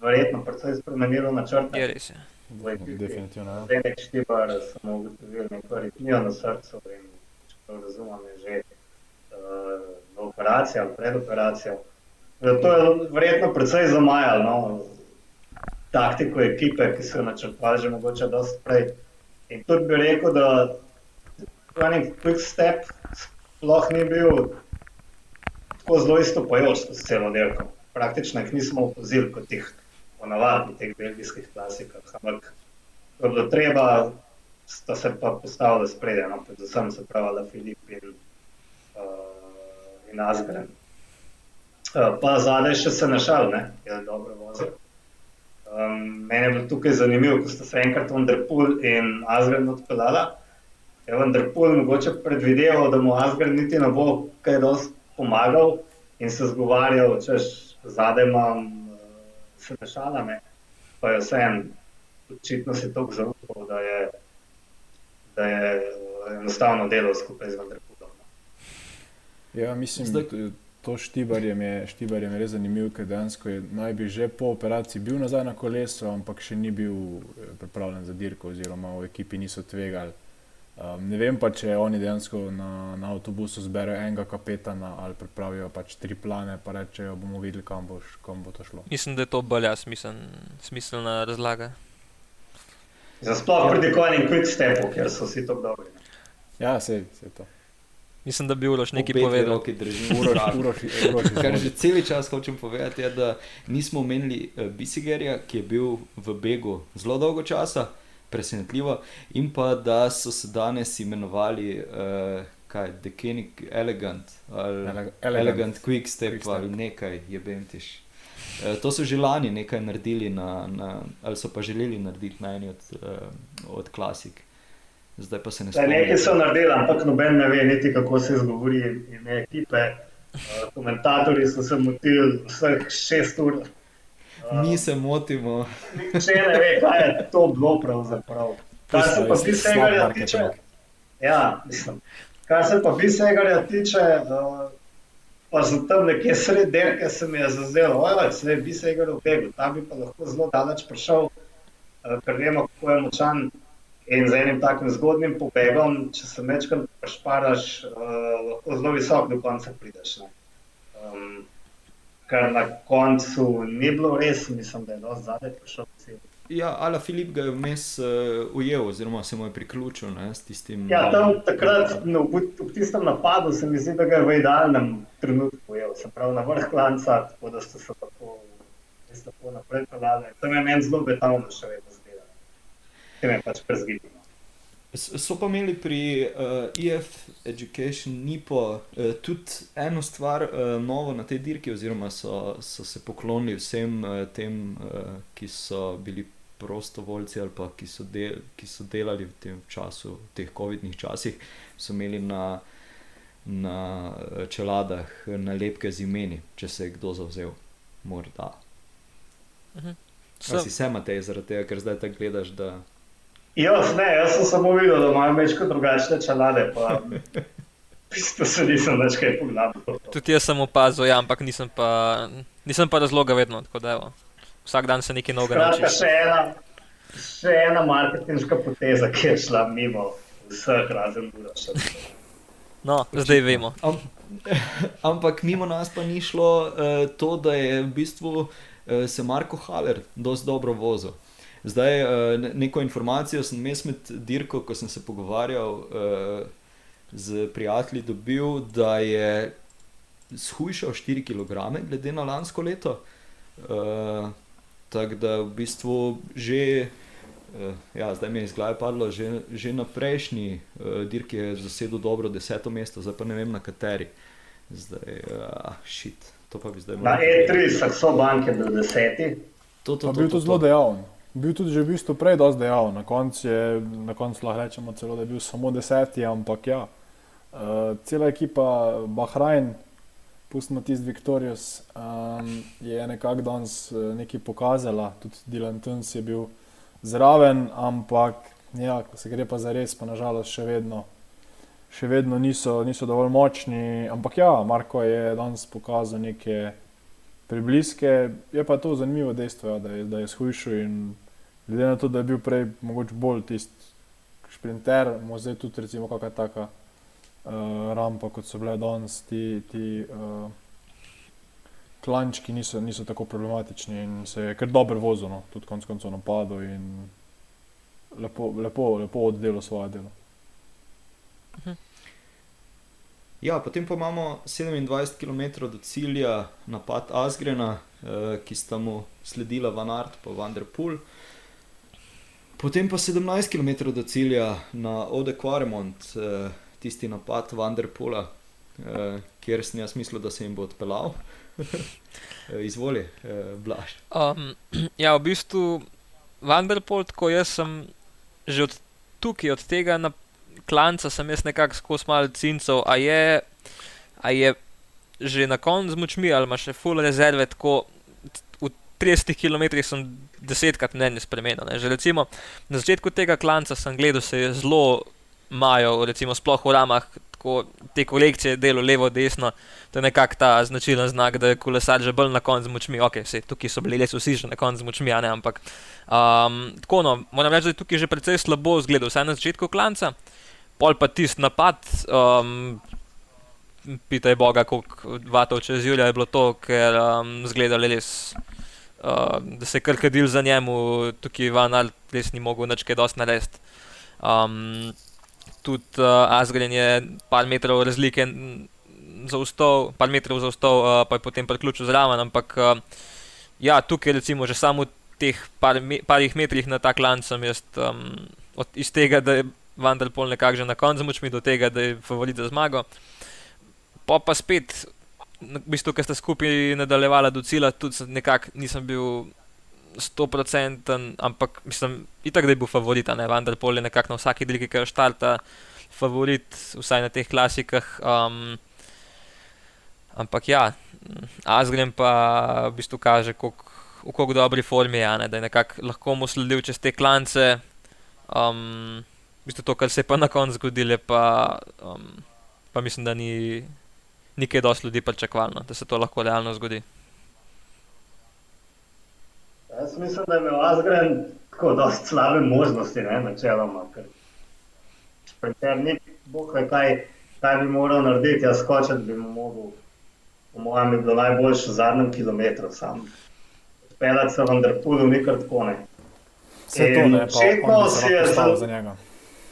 verjetno precej spremenilo načrte. Je res. Je. V ekipi. Definitivno. Ja. Zdenek Štibar smo ugotovili neko aritmijo na srcu in če to razumem, je že uh, v operaciji ali pred operacijo. Eh, To je verjetno precej zamajalo no, taktiko ekipe, ki so jo načrtovali že mogoče dosti prej. In tudi bi rekel, da running quick step sploh ni bil tako zelo istopajoč skozi celo dirko. Praktično jih nismo opazili kot jih ponavadi v teh belgijskih klasikah, ampak ko je bilo treba, sta se pa postavili spredje, no, predvsem se pravi Filip in, uh, in Asgren. Uh, pa zadaj še se našal, ne, je dobro vozil. Um, mene je bilo tukaj zanimivo, ko sta se enkrat Vanderpool in Asgren odpeljala. Je Vanderpool mogoče predvideval, da mu Asgren niti ne bo kaj dosti pomagal in se zgovarjal, češ zadaj imam se našala, ne. Pa je vseeno, očitno si tako zaupal, da je, da je enostavno delal skupaj z Vanderpoolom. no. Ja, mislim, Zdaj... to štibarjem je, štibarjem je res zanimivo, ker dejansko je naj bi že po operaciji bil nazaj na kolesu, ampak še ni bil eh, pripravljen za dirko, oziroma v ekipi niso tvegali. Um, ne vem pa, če oni dejansko na, na avtobusu zberejo enega kapetana ali pripravijo pač tri plane, pa rečejo, bomo videli, kam, boš, kam bo to šlo. Mislim, da je to bolj ja, smisel, smiselna razlaga. Za sploh pri dekovanju quick stepu, ker so vsi to dobri. Ja, se je to. Mislim, da bi Uroš nekaj Obe povedal. roki držim Uroš, uroš, uroš, Kar že cel čas hočem povedati, je, da nismo omenili uh, Bisigerja, ki je bil v begu zelo dolgo časa, presenetljivo, in pa da so se danes imenovali uh, kaj, Decanic Elegant ali Ele- Elegant, elegant. Quick Step Quick Step. ali nekaj, je bentiš. Uh, to so že lani nekaj naredili, na, na, ali so pa želeli narediti na eni od, uh, od klasik. Zdaj pa se ne Zdaj, nekaj so spomnim. naredili, ampak noben ne ve, niti kako se izgovori ime ekipe. Uh, komentatorji so se motili vseh šest ur. Mi se motimo. Nihče ne ve, kaj je to bilo pravzaprav. Kar se pa Bisegarja marketing. tiče, ja, mislim, kar se pa Bisegarja tiče, uh, pa za tam nekje sred derke se mi je zazdelo, ojoj, se je Bisegar ubegal, ta bi pa lahko zelo daleč prišel, uh, ker vemo, kako je močan. In z enim takim zgodnim pobegom, če se večkrat prešparaš, uh, lahko zelo visoko do konca prideš. Ne? Um, kar na koncu ni bilo res, mislim, da je dosti zadaj prišel cilj. Ja, Ala Filip ga je vmes uh, ujel, oziroma se mu je priključil ne, s tistim. Ja, tam takrat, no, ob, ob tistem napadu, se mi zdi, da ga je v idealnem trenutku ujel, se pravi na vrh klanca, tako da ste se tako, tako naprej peljali. Tam je meni zelo betavno še vedno zdelo. Tem je pač prezgibno. So pa imeli pri uh, EF Education Nipo uh, tudi eno stvar uh, novo na tej dirki, oziroma so, so se poklonili vsem uh, tem, uh, ki so bili prostovoljci ali pa ki so, del, ki so delali v tem času, v teh COVID-nih časih, so imeli na, na eh, čeladah nalepke z imeni, če se je kdo zavzel. Morda. So, Si se matej zaradi tega, ker zdaj tako gledaš, da Jaz ne, jaz sem samo videl, da imajo večko drugačne čelade, pa v bistvu se nisem več kaj pogledal. tudi jaz sem opazil, ja, ampak nisem pa, nisem pa razloga vedno. tako da evo, Vsak dan se nekaj novega naučiš. še ena, še ena marketinška poteza, ki je šla mimo vseh razen Uroša. No, zdaj vemo. Am, ampak mimo nas pa ni šlo uh, to, da je v bistvu uh, se Marko Haler dosti dobro vozil. Zdaj, uh, neko informacijo sem mes med dirko, ko sem se pogovarjal uh, z prijatelji, dobil, da je shujšal 4 kg glede na lansko leto. Uh, Tako da v bistvu že, uh, ja, zdaj mi je iz glave padlo, že, že na prejšnji uh, dirki je zasedel dobro deseto mesto, zdaj pa ne vem na kateri. Zdaj, uh, šit, to pa bi zdaj Na moral E3 Saxo Bank je bil deseti. To, to, to, bil to, tudi zelo to. dejaven. Bil tudi že v bistvu prej dosti dejaven. Na koncu koncu lahko rečemo celo, da je bil samo deseti, ampak ja. Uh, cela ekipa Bahrajn, pustimo tisti Victorious, um, je nekako danes eh, nekaj pokazala, tudi Dylan Tuns je bil zraven, ampak ja, ko se gre pa za res, pa nažalost še vedno. Še vedno niso, niso dovolj močni, ampak ja, Marko je danes pokazal neke prebliske. Je pa to zanimivo dejstvo, ja, da je, da je shujšal in glede na to, da je bil prej mogoče bolj tisti šprinter, mu zdaj tudi recimo kakšna taka uh, rampa, kot so bile danes, ti, ti uh, klančki niso, niso tako problematični in se je kar dobro vozil, no, tudi konec koncev napadal in lepo, lepo, lepo oddelal svoje delo. Ja, potem pa imamo 27 km do cilja, napad Asgrena, eh, ki sta mu sledila Van Art in Vanderpool. Potem pa 17 km do cilja na Ode Quaremont, eh, tisti napad Vanderpoola, eh, kjer sem jaz mislil, da se jim bo odpeljal. Eh, Izvoli, eh, Blaž. Um, ja, v bistvu Vanderpolt, ko jaz sem že od tukaj, od tega na klanca, sem jaz nekako skozi malo cincov, a je, a je že na koncu z močmi ali ima še full rezerve, tako 30 km sem desetkrat mnenje spremenil. Že recimo na začetku tega klanca sem gledal, se je zelo majo, recimo sploh v ramah, tako te kolekcije delo levo, desno. To je nekako ta značilen znak, da je kolesar že bolj na koncu z močmi. Okay, sej, tukaj so bili res vsi že na koncu z močmi, a ne, ampak um, tako no, moram reči, da je tukaj že precej slabo zgledal, vsaj na začetku klanca, pol pa tisti napad. Um, Pitaj Boga, koliko vatov čez Julija je bilo to, ker um, zgledali res uh, da se je kar kadil za njemu, tukaj Van Alt res ni mogel nič kaj dosti narediti. Um, tudi uh, Asgren je par metrov razlike zaustal, par metrov zaustal, uh, pa je potem priključil zraven, ampak uh, ja, tukaj recimo že samo v teh par me, parih metrih na tak lan sem jaz um, od, iz tega, da je Vanderpol nekako že na koncu močmi do tega, da je favorit za zmago. Pa pa spet, v bistvu, ker sta skupaj nadaljevala do cilja, tudi nekako nisem bil. 100%, ampak mislim, itak, da je bil favorit, ne vendar pol je nekako na vsaki dirki, ki jo štarta, favorit, vsaj na teh klasikah. Um, ampak ja, Azgrem pa v bistvu kaže, v kako dobri formi je, ne, da je nekako lahko mu sledil čez te klance. Um, v bistvu to, kar se je pa na koncu zgodilo, pa, um, pa mislim, da ni nekaj dosti ljudi pričakovalo, da se to lahko realno zgodi. Jaz mislim, da je imel Azgren tako dosti slabe možnosti, ne, načeloma. Ker ni boh ve, kaj, kaj bi moral narediti, jaz skočiti bi mu mogel. Po mojem je bilo najboljše v zadnjem kilometru sam pelati se vendar pudu, ni kar tako ne. Vse to ne, očitno si je zelo za njega.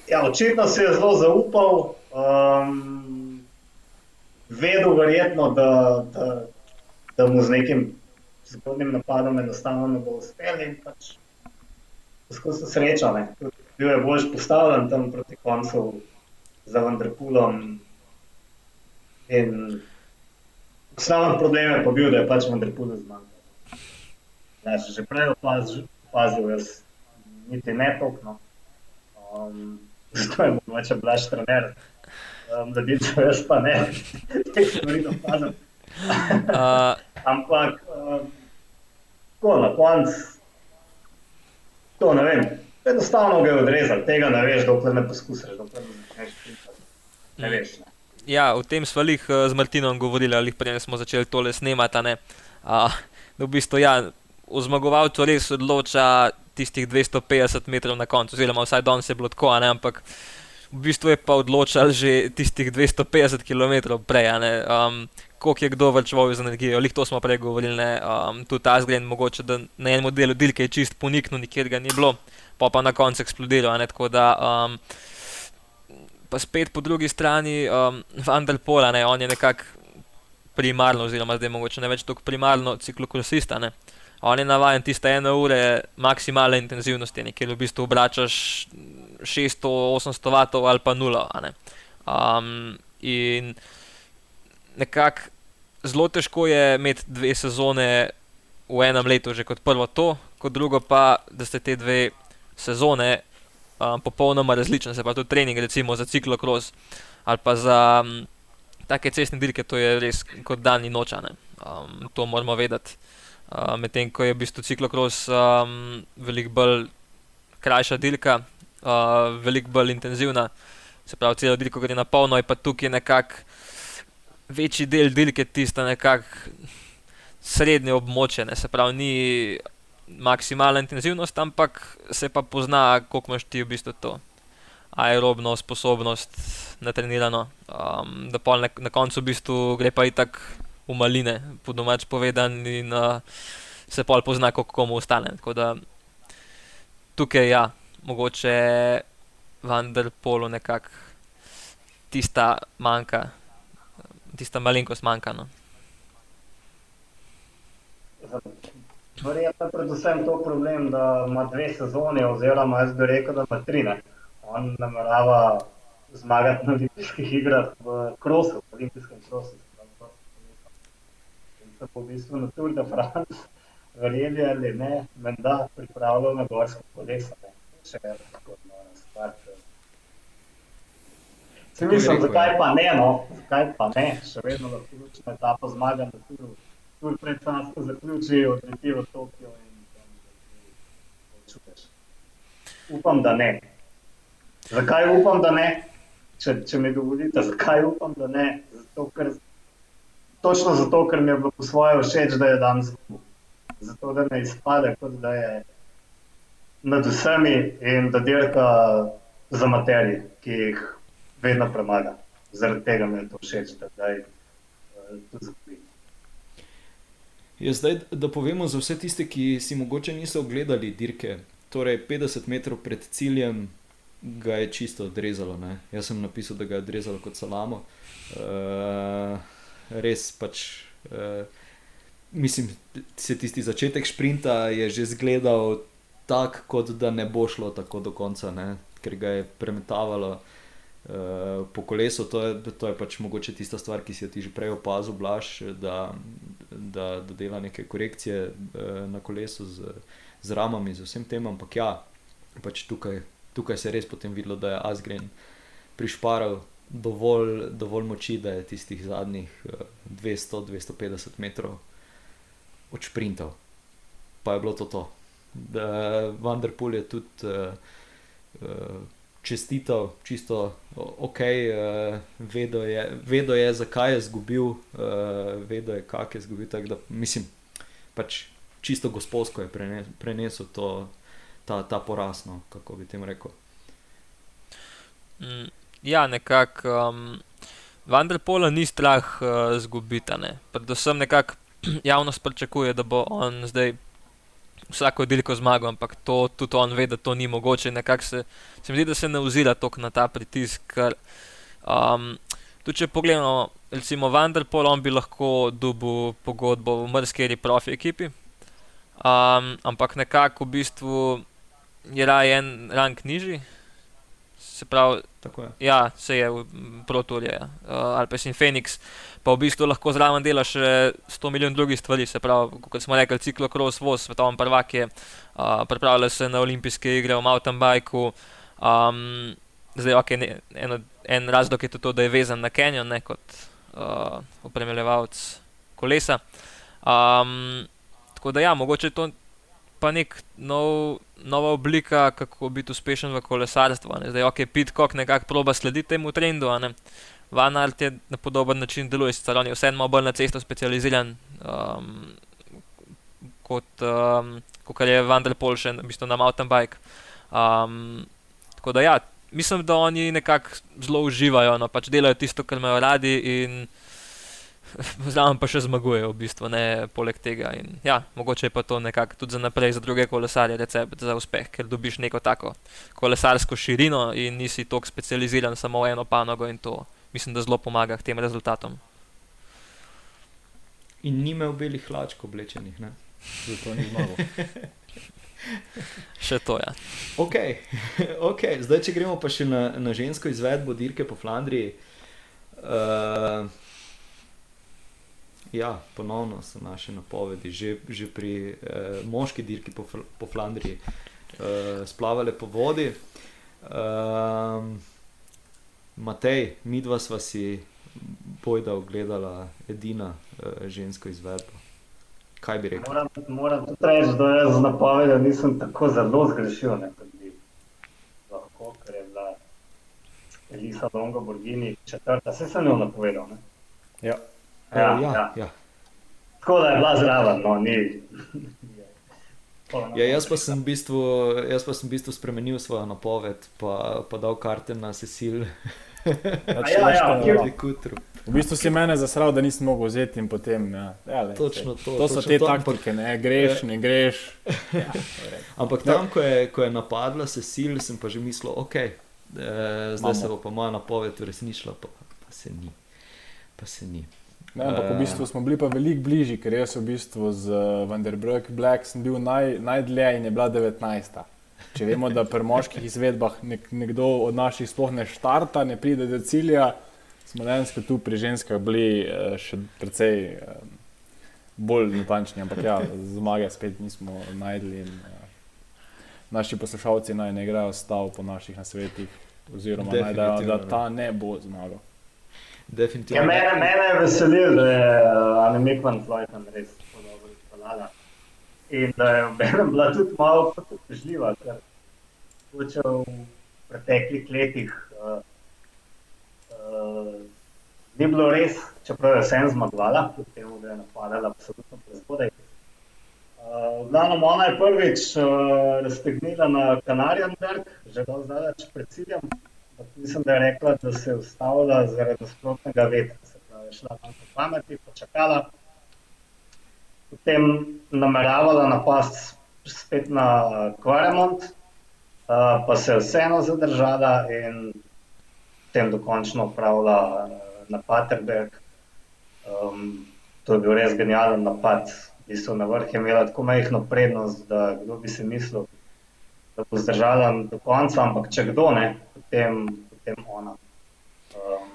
Ja, očitno si je zelo zaupal, um, vedel verjetno, da, da, da mu z nekim zgodnim napadom enostavno ne bo uspel in pač poskusil srečo. Ne. Bil je bolj postavljen tam proti koncu za Vendrpulom. In osnovni problem je pa bil, da je pač Vendrpul zmagal. Ja, že prej opazil, jaz niti ne tokno. Um, zato je mogoče blaž trener, um, to jaz pa ne, te stvari opazil. uh. Ampak, um, ko na koncu, to ne vem, enostavno ga je odrezal, tega ne veš, dokler ne poskusiš, dokler ne začneš. Ne veš. Ne. Ja, v tem smo jih uh, z Martinom govorili, ali prej smo začeli tole snemati. Uh, v bistvu, ja, v zmagovalcu res odloča tistih 250 metrov na koncu, oziroma vsaj danes je bilo tako, ne, ampak v bistvu je pa odločal že tistih 250 km prej, um, koliko je kdo vrčeval z energijo, lih to smo prej govorili, um, tudi ta zgled, mogoče da na enem delu dilke je čist poniknil, nikjer ga ni bilo, pa pa na koncu eksplodiral, ne, tako da. Um, Pa spet po drugi strani, um, Vanderpola, on je nekako primarno, oziroma zdaj mogoče ne več tako primarno ciklokrosista. On je navaden tiste ene ure maksimalne intenzivnosti, kjer v bistvu obračaš 600-800 vatov ali pa nula. Um, in nekako zelo težko je imeti dve sezone v enem letu, že kot prvo to, kot drugo pa, da ste te dve sezone um, popolnoma različne, se pa tudi trening, recimo za ciklokros ali pa za um, take cestne dirke, to je res kot dan in noč. Um, to moramo vedeti medtem ko je v bistvu ciklokros um, veliko bolj krajša dirka, uh, veliko bolj intenzivna, se pravi, celo dirko gre na polno, in pa tukaj nekako večji del dirke tiste nekako srednje območje, ne? se pravi, ni maksimalna intenzivnost, ampak se pa pozna, koliko imaš ti v bistvu to. Aerobno sposobnost, natrenirano, um, da pa na, na koncu v bistvu gre pa i tako v maline, po domač povedan, in uh, se pol pozna, kako komu ostane. Tukaj je ja, mogoče vendar polo nekako tista manjka, tista malenkost manjka. No. Verjetno je predvsem to problem, da ima dve sezoni, oziroma jaz bi rekel, da ima tri. Ne. On namerava zmagati na olimpijskih igrah v krosu, v olimpijskem krosu se po bistvu na Tour de France, verjeli ali ne, menda pripravljal na gorsko koleso. Če tako nora stvar. Se mislim, zakaj pa ne, no, zakaj pa ne, še vedno lahko ključna etapa zmaga na Touru. Tour pred Sansko zaključi, odleti v Tokio in tam čutiš. Upam, da ne. Zakaj upam, da ne? Če, če mi dovolite, zakaj upam, da ne? Zato, ker točno zato, ker mi je bilo po svoje všeč, da je dan zgubil. Zato, da ne izpade, kot da je nad vsemi in da dirka za materije, ki jih vedno premaga. Zaradi tega mi je to všeč, da je to zgubil. Je zdaj, da povemo za vse tiste, ki si mogoče niso ogledali dirke. Torej, 50 metrov pred ciljem ga je čisto odrezalo. Ne? Jaz sem napisal, da ga je odrezalo kot salamo. Uh, res pač. Uh, mislim, se tisti začetek sprinta je že izgledal tako, kot da ne bo šlo tako do konca, ne? ker ga je premetavalo. Uh, po kolesu to je, to je pač mogoče tista stvar, ki si jo ti že prej opazil, blaš, da, da, da dela neke korekcije uh, na kolesu z, z ramami, z vsem tem. Ampak ja, pač tukaj, tukaj se je res potem videlo, da je Asgren prišparal dovolj, dovolj moči, da je tistih zadnjih uh, 200-250 metrov odšprintal. Pa je bilo to to. Vanderpool je tudi uh, uh, čestital, čisto ok, uh, vedo, je, vedo je, zakaj je izgubil, uh, vedo je, kak je izgubil. Da, mislim, pač čisto gospodsko je prenes, prenesel to, ta, ta poraz, no, kako bi tem rekel. Mm, ja, nekako. Um, Vanderpola ni strah uh, predvsem nekako javnost pričakuje, da bo on zdaj vsako dirko zmagal, ampak to tudi on ve, da to ni mogoče. Se, se mi zdi, da se ne ozira toliko na ta pritisk. Ker, um, tudi če pogledamo, recimo Vanderpool, on bi lahko dobil pogodbo v mrskeri profi ekipi. Um, ampak nekako v bistvu je raje en rang nižji. Se pravi, ja, se je proturje, uh, ali pa si Phoenix pa v bistvu lahko zraven dela še 100 milijonov drugih stvari. Se pravi, kot smo rekli, ciklokros, voz, svetovni prvak je, uh, pripravlja se na olimpijske igre v mountain bikeu. Um, zdaj, okay, ne, en, en razlog je tudi to, da je vezan na Kenyon ne, kot uh, opremljevalec kolesa. Um, tako da ja, mogoče je to pa nek nov. Nova oblika, kako biti uspešen v kolesarstvu. Zdaj, ok, Pitcock nekako proba slediti temu trendu, Van Art je na podoben način deluje, sicer on je vseeno bolj na cesto specializiran, um, kot, um, kot je Vanderpol še v bistvu na mountain bike. Um, tako da ja, mislim, da oni nekako zelo uživajo, no pač delajo tisto, kar imajo radi in zraven pa še zmagujejo v bistvu, ne poleg tega. In, ja, mogoče je pa to nekako tudi za naprej, za druge kolesarje recept za uspeh, ker dobiš neko tako kolesarsko širino in nisi toliko specializiran samo v eno panogo in to mislim, da zelo pomaga k tem rezultatom. In ni imel belih hlačk oblečenih, ne? zato ni zmagal. še to je. Ja. Okay. okay. Zdaj, če gremo pa še na, na žensko izvedbo dirke po Flandriji. Uh, ja, ponovno so naše napovedi, že, že pri uh, moški dirki po, po Flandriji, uh, splavale po vodi. Uh, Matej, mi dva sva si pojda ogledala edina uh, žensko izvedbo. Kaj bi rekel? Moram, moram tudi reči, da jaz z napovedjo nisem tako zelo zgrešil, ne, lahko, ker je bila Elisa Longo Borgini četrta. Vse sem jo napovedal. Ne? Ja. Ja, ja, ja. ja. Tako da je bila zraven, no, ni. Ja, jaz, pa sem v bistvu, jaz pa sem v bistvu spremenil svojo napoved, pa, pa dal karte na Cecil. Znači, ja, ja, ja. V bistvu si mene zasral, da nisem mogel vzeti in potem. Ja, ja, le, točno to, to so točno te to, taktike, ne greš, ne greš. Ja, ampak tam, ko je, ko je napadla Cecil, sem pa že mislil, ok, eh, zdaj Mamo. se bo pa moja napoved uresničila, pa, pa se ni. Pa se ni. Ne, ampak v bistvu smo bili pa veliko bližji, ker jaz v bistvu z Vanderbroek Black sem bil naj, najdlje in je bila 19. Če vemo, da pri moških izvedbah nek, nekdo od naših sploh ne štarta, ne pride do cilja, smo dejansko tu pri ženskah bili uh, še precej bolj natančni. Ampak ja, zmage spet nismo najdli. In, naši poslušalci naj ne igrajo stav po naših nasvetih, oziroma naj dajo, da ta ne bo zmagal. Definitivno. Ja, mene, mene je veselilo, da je uh, Anne Mikman Floyd tam res tako dobro izpeljala. In da je obenem bila tudi malo potežljiva, ker hoče v preteklih letih uh, uh, ni bilo res, čeprav je vsem zmagvala, kljub temu, da je napadala absolutno prezgodaj. Uh, Glavno, ona je prvič uh, raztegnila na Kanarijanberg, že zdaj, če pred ciljem. Mislim, da je rekla, da se je ustavila zaradi nasprotnega vetra. Se pravi, šla tam po pameti, počakala. potem nameravala napast spet na Quaremont, uh, pa se je vseeno zadržala in potem dokončno upravila na Paterberg. Um, to je bil res genijalen napad, ki so na vrhu imeli tako majhno prednost, da kdo bi si mislil, da bo zdržala do konca, ampak če kdo ne, potem, potem ona. Um,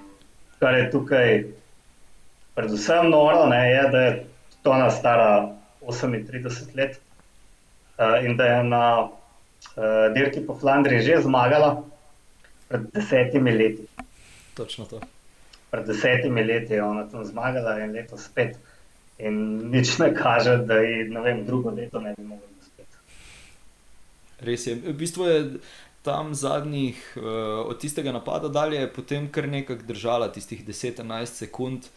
kar je tukaj predvsem noro, ne, je, da je to ona stara 38 let uh, in da je na uh, dirki po Flandriji že zmagala pred desetimi leti. Točno to. Pred desetimi leti je ona tam zmagala in letos spet. In nič ne kaže, da je vem, drugo leto ne bi mogla spet. Res je. V bistvu je tam zadnjih, uh, od tistega napada dalje, potem kar nekako držala tistih 10-11 sekund,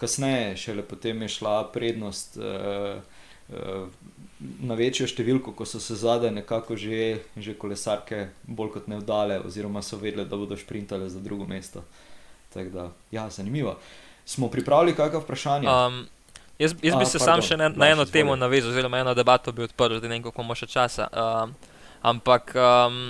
kasneje šele potem je šla prednost. Uh, Na večjo številko, ko so se zadaj nekako že, že kolesarke bolj kot ne vdale, oziroma so vedele, da bodo sprintale za drugo mesto. Tako da, ja, zanimivo. Smo pripravili kakšno vprašanje? Um, jaz jaz bi A, se pardon, sam še ne, na eno temo navezal, oziroma eno debato bi odprl, da ne vem, koliko imamo še časa. Um, ampak um,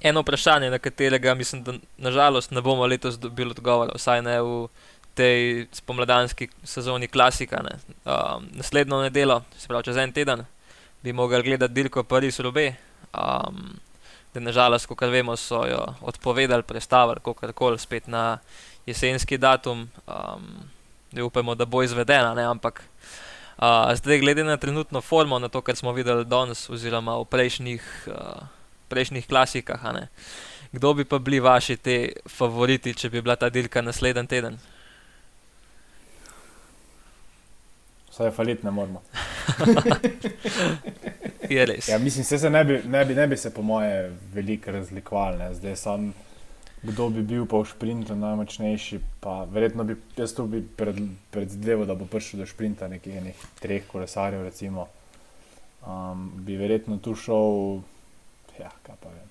eno vprašanje, na katerega mislim, da nažalost ne bomo letos dobili odgovora, vsaj ne v tej spomladanski sezoni klasika. Ne. Um, naslednjo nedeljo, se pravi čez en teden, bi mogli gledati Dirko Paris Robe. Um, da nažalost, kot vemo, so jo odpovedali, prestavili, kako koli spet na jesenski datum. Um, da upamo, da bo izvedena, ne? ampak uh, zdaj, glede na trenutno formo, na to, kar smo videli danes, oziroma v prejšnjih, uh, prejšnjih klasikah, kdo bi pa bili vaši te favoriti, če bi bila ta dirka naslednji teden? Vsaj falit ne moramo. Je res. Ja, mislim, se, se ne, bi, ne, bi, ne bi se po moje veliko razlikovali. Zdaj sam, kdo bi bil pa v sprintu najmočnejši, pa verjetno bi jaz tu bi pred, predvideval, da bo prišel do sprinta nekih enih treh kolesarjev, recimo. Um, bi verjetno tu šel, ja, kaj pa vem.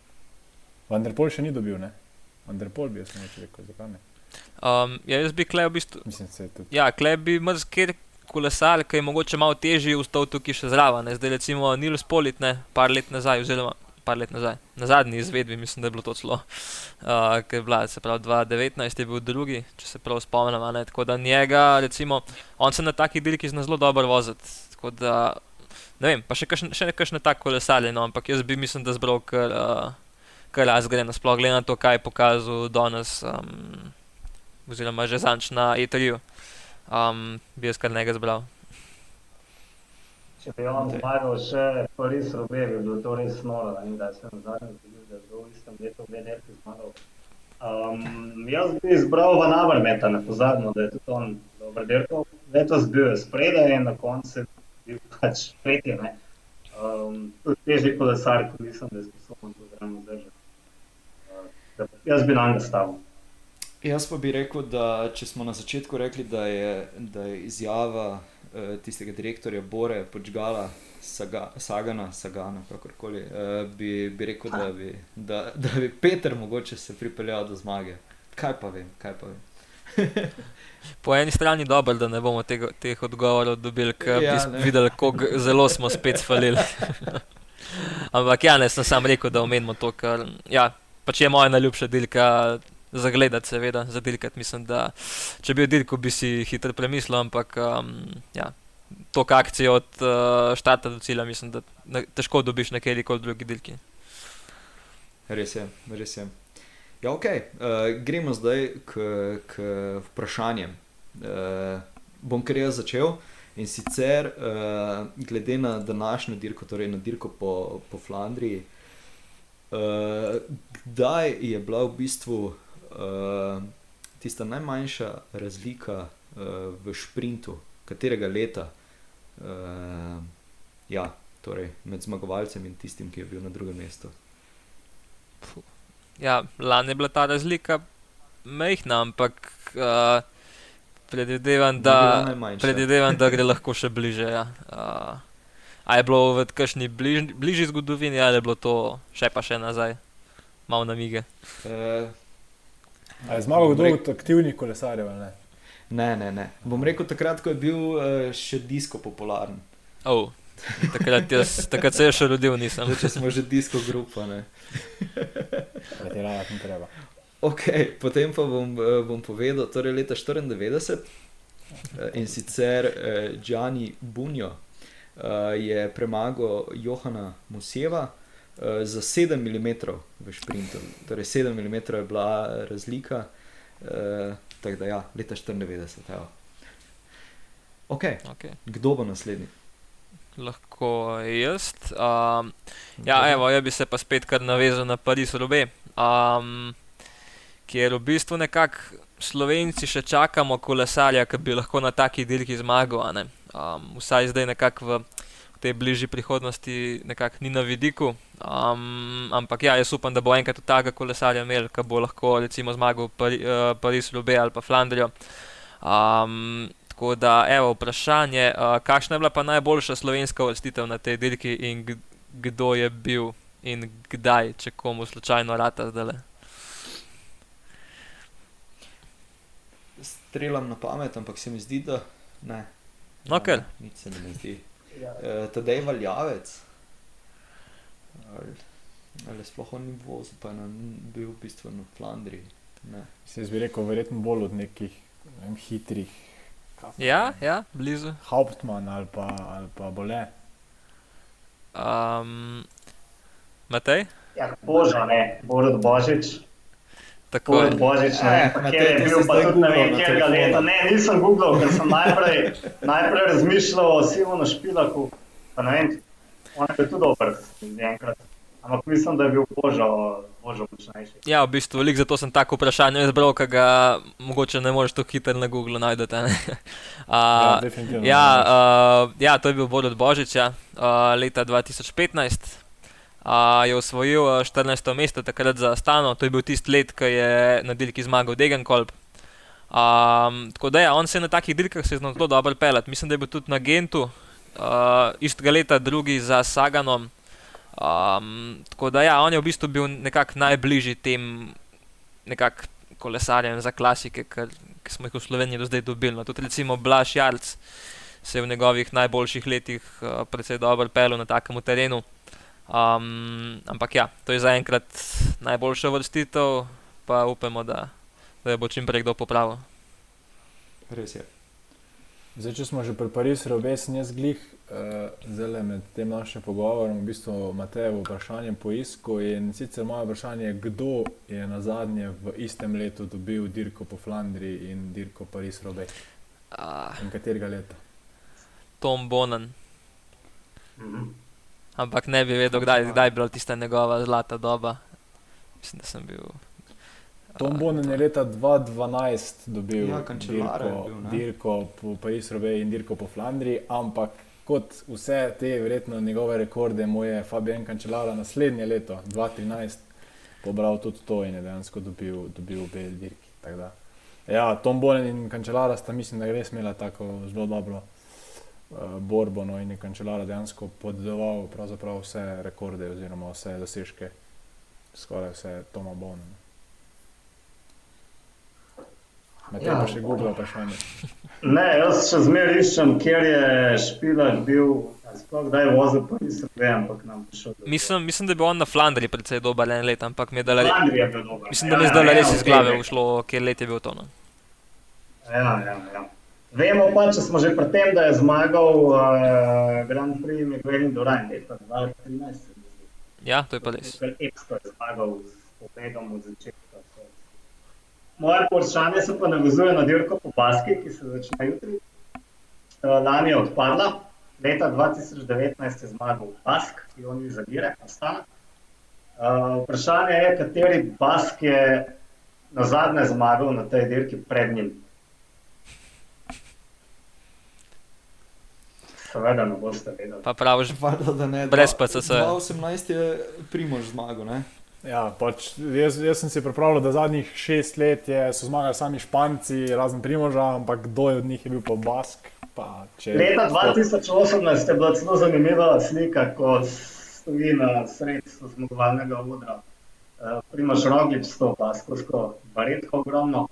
Vanderpol še ni dobil, ne? Vanderpol bi jaz neče rekel, zakaj ne? Um, ja, jaz bi klej v bistvu. Mislim, se je tudi. Ja, klej bi mrzker kolesar, ki je mogoče malo težji, ustal tukaj še zraven. Zdaj recimo Nils Polit, ne, par let nazaj, oziroma par let nazaj, na zadnji izvedbi, mislim, da je bilo to celo, uh, je bila, se pravi 2019 je bil drugi, če se prav spomnim, ne, tako da njega, recimo, on se na takih dirkih zna zelo dobro voziti, tako da, ne vem, pa še kakšne, še kakšne tak kolesarje, no, ampak jaz bi mislim, da zbral kar, uh, kar razgledano, sploh glede na to, kaj je pokazal danes, um, oziroma že zanč na E3. Um, bi jaz kar nekaj zbral. Če bi on zmagal še Paris Robe, bi bilo to res noro. In da sem zadnji zgodil, da je v istem letu v Enerki zmagal. Um, jaz bi izbral Van Avermeta, ne pozabimo, da je tudi on dober dirkal. Letos bil je spredaj in na koncu je bil pač tretji. Um, tudi težji kolesar, ko mislim, da je sposoben to zraven zdržati. Uh, jaz bi na njega stavil. Jaz pa bi rekel, da če smo na začetku rekli, da je, da je izjava eh, tistega direktorja Bore Počgala, Saga, Sagana, Sagana, kakorkoli, eh, bi, bi rekel, da bi, da, da bi Peter mogoče se pripeljal do zmage. Kaj pa vem, kaj pa vem. Po eni strani je dobro, da ne bomo tega, teh odgovorov dobili, ker Ja, bi videli, kako zelo smo spet falili. Ampak ja, ne sem sam rekel, da omenimo to, ker ja, pač je moja najljubša dilka. Za gledati, seveda, za dirkati. Mislim, da če bi bil dirko, bi si hitro premislil, ampak um, ja, to akcijo od uh, štarta do cilja, mislim, da ne, težko dobiš na kjerkoli drugi dirki. Res je, res je. Ja, ok, uh, gremo zdaj k, k vprašanjem. Uh, bom kar jaz začel. In sicer, uh, glede na današnjo dirko, torej na dirko po, po Flandriji, uh, kdaj je bila v bistvu uh, tista najmanjša razlika uh, v sprintu, katerega leta, uh, ja, torej med zmagovalcem in tistim, ki je bil na drugem mestu. Ja, lani je bila ta razlika majhna, ampak uh, predvidevam, da, predvidevam, da gre lahko še bliže. Ja. Uh, a je bilo v kakšni bliž, bližji zgodovini ali je bilo to še pa še nazaj, malo namige. Uh, A je zmagal kdo od aktivnih kolesarjev? ali Ne? Ne, ne, ne. Bom rekel takrat, ko je bil uh, še disko popularen. Oh, takrat, jaz, takrat se je še rodil, nisem. Zdaj, če smo že disko grupa. Ne. Pretirati ni treba. Okay, potem pa bom, eh, bom povedal, torej leta 94 eh, in sicer eh, Gianni Bunjo je premagal Johana Museva za 7 mm v sprintu. Torej 7 mm je bila razlika, tako da ja, leta 94. Okay. Okay. Kdo bo naslednji? Lahko jaz. Um, ja, evo, jaz bi se pa spet kar navezal na Pariz Robe. Um, kjer v bistvu nekako Slovenci še čakamo kolesarja, ki bi lahko na taki dirki zmagal. Um, vsaj zdaj nekako v, v tej bližnji prihodnosti nekako ni na vidiku. Um, ampak ja, jaz upam, da bo enkrat takega kolesarja imel, ki bo lahko recimo zmagal Pari, uh, Pariz, Lube ali pa Flandrijo. Um, tako da, evo, vprašanje, uh, kakšna je bila pa najboljša slovenska vrstitev na tej dirki in kdo je bil in kdaj, če komu slučajno rata zdaj. strelam na pamet, ampak se mi zdi, da ne. No, ker. Nič se mi ne zdi. Ja. E, Tadej je valjavec. Ali, ali sploh ni vozil, pa je bil v bistvu na Flandriji. Se bi rekel, verjetno bolj od nekih ne, hitrih. Ja, ja, blizu. Hauptmann ali pa, ali pa bole. Um, Matej? Ja, Božo, ne, Borod Božič. Tako je. Božič, ne, eh, kjer je bil, pa tudi ne vem, kjer ga leta. Ne, nisem googlal, ker sem najprej, najprej razmišljal o Simonu Špilaku, pa ne vem, on je tudi dober, enkrat. Ampak mislim, da je bil Božo, Božo močnejši. Ja, v bistvu, velik zato sem tako vprašanje izbral, ker ga mogoče ne moreš tako hitro na Google najdete. uh, ja, ja, uh, ja, to je bil Borod Božiča uh, leta 2015 uh, je osvojil 14. mesto takrat za Stano, to je bil tisti let, ki je na dirki zmagal Degenkolb. Um, tako da je ja, on se na takih dirkah zelo dobro pelati. Mislim, da je bil tudi na Gentu, uh, istega leta drugi za Saganom. Um, tako da ja, on je v bistvu bil nekako najbližji tem nekak kolesarjem za klasike, ki smo jih v Sloveniji do zdaj dobili. No, tudi recimo Blaž Jarc se je v njegovih najboljših letih uh, precej dobro pelil na takem terenu. Um, ampak ja, to je zaenkrat najboljša vrstitev, pa upamo, da, da bo čim prej kdo popravil. Res je. Zdaj, če smo že pri Parizu, obesen jaz glih, uh, zelo med tem našim pogovorom, v bistvu Matejo vprašanje poisku. In sicer moje vprašanje je, kdo je na zadnje v istem letu dobil dirko po Flandriji in dirko Pariz Robe? Uh, in katerega leta? Tom Bonan. -hmm ampak ne bi vedel, kdaj, kdaj je bila tista njegova zlata doba. Mislim, da sem bil. Tom Bonen je leta 2012 dobil ja, dirko, dirko po Parizu in dirko po Flandriji, ampak kot vse te verjetno njegove rekorde, mu je Fabian Kančelara naslednje leto, 2013, pobral tudi to in je dejansko dobil, dobil obe dirki. Ja, Tom Bonen in Kančelara sta, mislim, da res imela tako zelo dobro uh, borbo no, in je kančelara dejansko podedoval vse rekorde oziroma vse dosežke, skoraj vse Toma Bona. No. Med tem ja. pa še Google vprašanje. Ne, jaz še zmeraj iščem, kjer je špilar bil. Kdaj je vozil, pa nisem vem, ampak nam prišel. Mislim, mislim, da je bil on na Flandriji predvsej dober en let, ampak mi je dal res. Mislim, da mi je zdaj res iz glave ušlo, kje let je bil to. No. Ja, ja, ja. Vemo pa, če smo že pri tem, da je zmagal uh, Grand Prix Miguel Duran leta 2013. Ja, to je pa res. Epsko je zmagal s pobegom od začetka. Moje vprašanje se pa navezuje na dirko po Baski, ki se začne jutri. Uh, lani je odpadla, leta 2019 je zmagal Bask, ki jo ni zavire, ostane. Uh, vprašanje je, kateri Bask je na zadnje zmagal na tej dirki pred njim. Seveda ne boste vedeli. Pa praviš, da ne. Brez PCS. 2018 je primož zmagal. Ne? Ja, pač, jaz, jaz sem si pripravljal, da zadnjih šest let je, so zmagali sami Španci, razen Primoža, ampak kdo od njih je bil pa Bask. Pa, če... Leta 2018 je bila zelo zanimiva slika, ko stoji na sredstvu zmagovalnega odra. Uh, Primož Roglič stopa skozi baretko ogromno.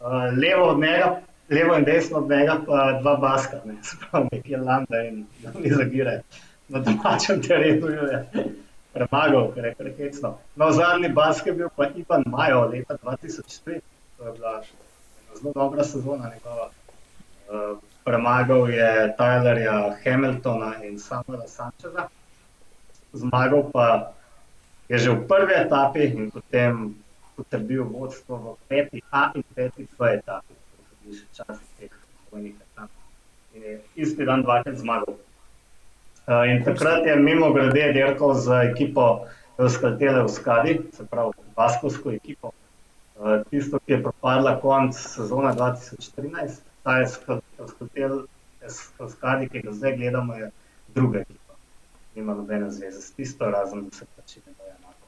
Uh, levo od njega levo in desno od njega pa dva baska, ne, spravo nekje Landa in Joni Zagire na domačem terenu je premagal, ker je prekecno. No, zadnji bask je bil pa Ivan Majo leta 2003, to je bila zelo dobra sezona njegova. Uh, premagal je Tylerja Hamiltona in Samuela Sančeza, zmagal pa je že v prvi etapi in potem potrdil vodstvo v peti A in peti B etapi, tudi še časih teh vojnih etap. In je isti dan dvakrat zmagal. Uh, in takrat je mimo grede dirkal z ekipo Euskaltele v Skadi, se pravi Baskovsko ekipo. Uh, tisto, ki je propadla konc sezona 2014, ta je Euskaltel v Skadi, ki ga zdaj gledamo, je druga ekipa. Nima nobene zveze s tisto, razen da se pač bojo enako.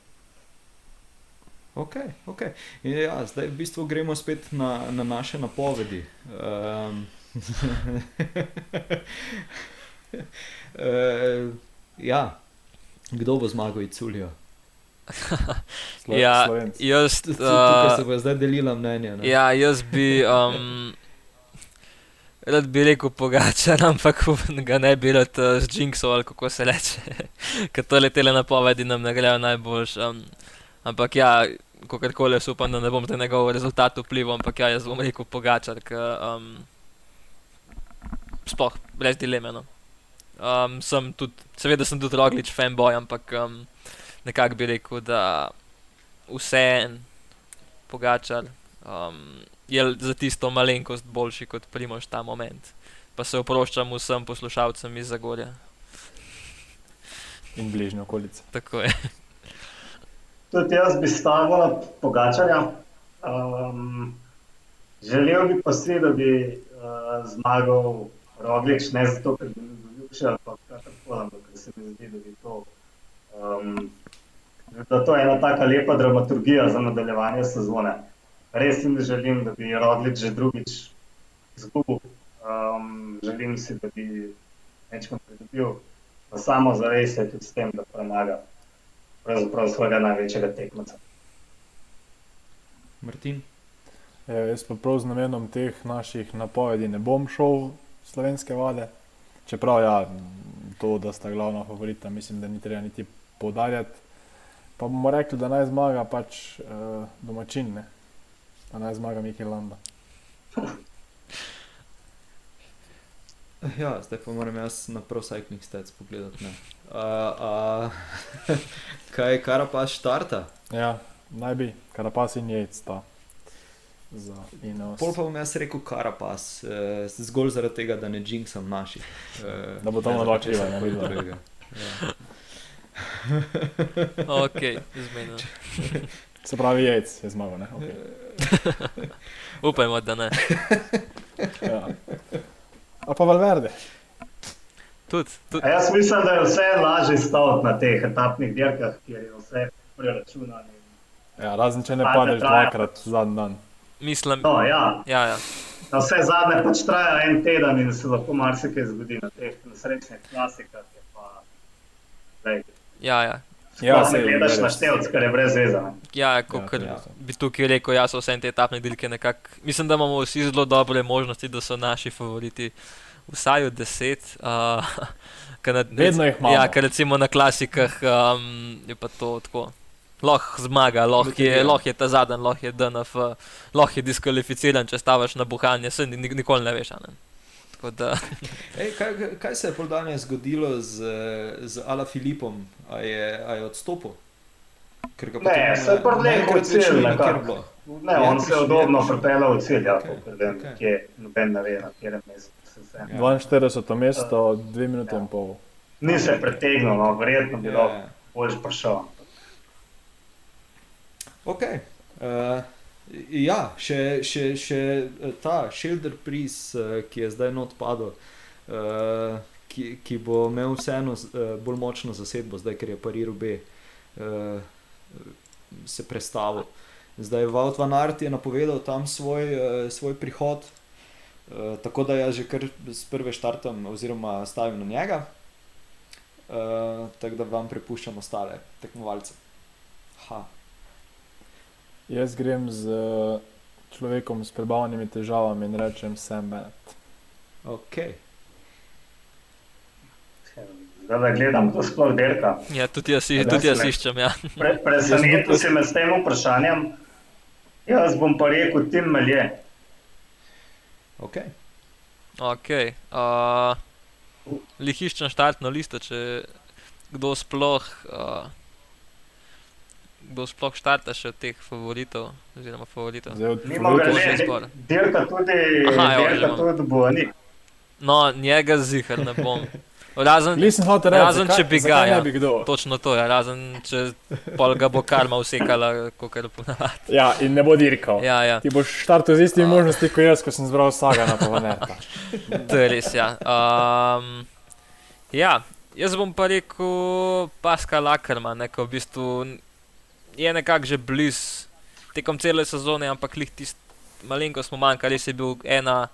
Ok, ok. Ja, zdaj v bistvu gremo spet na, na naše napovedi. Um, uh, ja, kdo bo zmagal iz Culija? Slo Ja, Slovenci. jaz, Tukaj se uh, bo zdaj delila mnenja. ne? ja, jaz bi. Um, Rad bi rekel pogačar, ampak ga ne bi rad uh, z Jinxom ali kako se reče. Ker to letele napovedi nam ne grejo najboljš. Um, ampak ja, kakorkoli jaz upam, da ne bom na njegov rezultat vplival, ampak ja, jaz bom rekel pogačar, ker um, sploh brez dileme. No. Um, sem tudi, seveda sem tudi roglič fanboy, ampak um, nekako bi rekel, da vse en pogačar. Um, je za tisto malenkost boljši kot Primož ta moment. Pa se oproščam vsem poslušalcem iz Zagorja. In bližnje okolice. Tako je. Tudi jaz bi stavil na Pogačarja. Um, želel bi pa si, da bi uh, zmagal Roglič, ne zato, ker bi ljubši ali pa kakorkoli, ampak se mi zdi, da bi to. Um, da to je ena taka lepa dramaturgija za nadaljevanje sezone. Res si ne želim, da bi Roglič že drugič izgubil. Um, želim si, da bi večkrat pridobil, pa samo zavese tudi s tem, da premaga pravzaprav svojega največjega tekmeca. Martin. Ja, jaz pa prav z namenom teh naših napovedi ne bom šel v slovenske vode. Čeprav ja, to, da sta glavna favorita, mislim, da ni treba niti poudarjati. Pa bomo rekli, da naj zmaga pač uh, domačin, ne? da naj zmaga Mikel Landa. Ja, zdaj pa moram jaz na ProCycling Stats pogledati. ne. A, a, kaj, kar pa štarta? Ja, naj bi, Karapas in Jejc sta za Ineos. Pol pa bom jaz rekel Karapas, eh, zgolj zaradi tega, da ne jinxam naših. Eh, Da bo to ne malo zaradi česa kriva, ne, vidva. drugega. Ja. Ok, zmenjeno. Se pravi, Jejc je zmagal. Ne? Okay. Upajmo, da ne. Ja. A pa Valverde. Tudi, tudi. A jaz mislim, da je vse lažje staviti na teh etapnih dirkah, kjer je vse preračunano. Ja, razen če ne padeš dvakrat zadnji dan. Mislim, No, ja, ja, ja. na vse zadnje pač traja en teden in se lahko marsikaj zgodi na teh nesrečnih klasikah. Pa, lej, ja, ja. Ja, sej, gledaš na števc, kar je brez veze. ne. Ja, kot Ja, ja, ja. bi tukaj rekel, jaz so vse te etapne dirke nekako. Mislim, da imamo vsi zelo dobre možnosti, da so naši favoriti vsaj od deset. Uh, na, Vedno jih imamo. Ja, ker recimo na klasikah um, je pa to tako. Lahko zmaga, lahko je, Motivira. lahko je ta zadnji, lahko je DNF, lahko je diskvalificiran, če stavaš na buhanje, se ni, nikoli ne veš. a Ne? Ej, kaj, kaj se je pol danes zgodilo z, z Ala Filipom? A je, a je odstopil? Ker ga Ne, potem, saj eh, pol nekaj naenkrat cilj nekako. nikjer bilo. Ne, Je on se je je prišel. pripeljal v cilj, ja, okay, vem, okej. kje noben ne ve, na katerem mestu se vse. Ja. 42. mesto, 2 minute in pol. Ni se pretegnil, no, verjetno bi Ja, lahko ja. bolj prišel. Ok. Uh, ja, še, še, še eh, ta Šilder Pris, uh, ki je zdaj not padel, uh, ki, ki bo imel vseeno uh, bolj močno zasedbo, zdaj ker je Pariru B uh, se predstavil. Zdaj Wout van Aert je napovedal tam svoj, uh, svoj prihod, uh, tako da jaz že kar s prve štartam oziroma stavim na njega. Uh, tako da vam prepuščam ostale tekmovalce. Ha. Jaz grem z uh, človekom s prebavnimi težavami in rečem Sam Bennett. Okay. Zdaj da gledam, to sploh dirka. Ja, tudi jaz, si- Ja, tudi jaz iščem. Ja. Pre, presenetil si me s tem vprašanjem. Jaz bom pa rekel, tim melje. Okay. Okay. Uh, Lih iščem štartno listo, če kdo sploh, uh, kdo sploh štarta še od teh favoritov. Oziroma favoritov. Ga favoritov- že že, izbor. dirka tudi, Aha, že dirka imam. tudi Boni. No, njega zihar ne bom. Razen, Nisem hotel reči, Razen, če bi ga, zakaj ja. Bi točno to je, razen če pol ga bo karma usekala, kot je ponavadi. Ja, in ne bo dirkal. Ja, ja, Ti boš štartil z istimi A. možnostmi kot jaz, ko sem zbral Sagana pa Vaneta. to je res. Ja. Um, ja, jaz bom pa rekel Pascal Ackerman, ne, ko v bistvu je nekako že blizu tekom cele sezone, ampak lih tisti malenko smo manjkali, res je bil ena.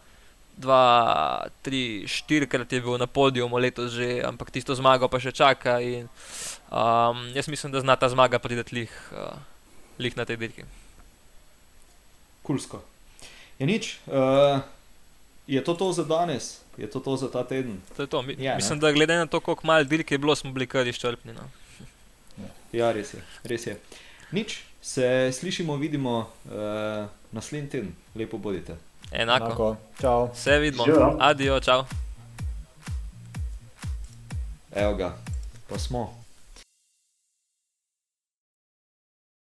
Dva, tri, štirikrat je bil na podiumu letos že, ampak tisto zmago pa še čaka. In, um, jaz mislim, da zna ta zmaga priti lih, uh, lih na tej dirki. Kulsko. Je nič. Uh, je to to za danes, je to to za ta teden. To je to. Mi, Ja, ne. mislim, da glede na to, koliko malo dirk je bilo, smo bili kar izčrpni. No. Ja, res je. Res je. Nič, se slišimo, vidimo uh, naslednji teden. Lepo bodite. Enako. Enako. Čau. Se vidimo. Živijo. Adijo, čau. Evo ga, pa smo.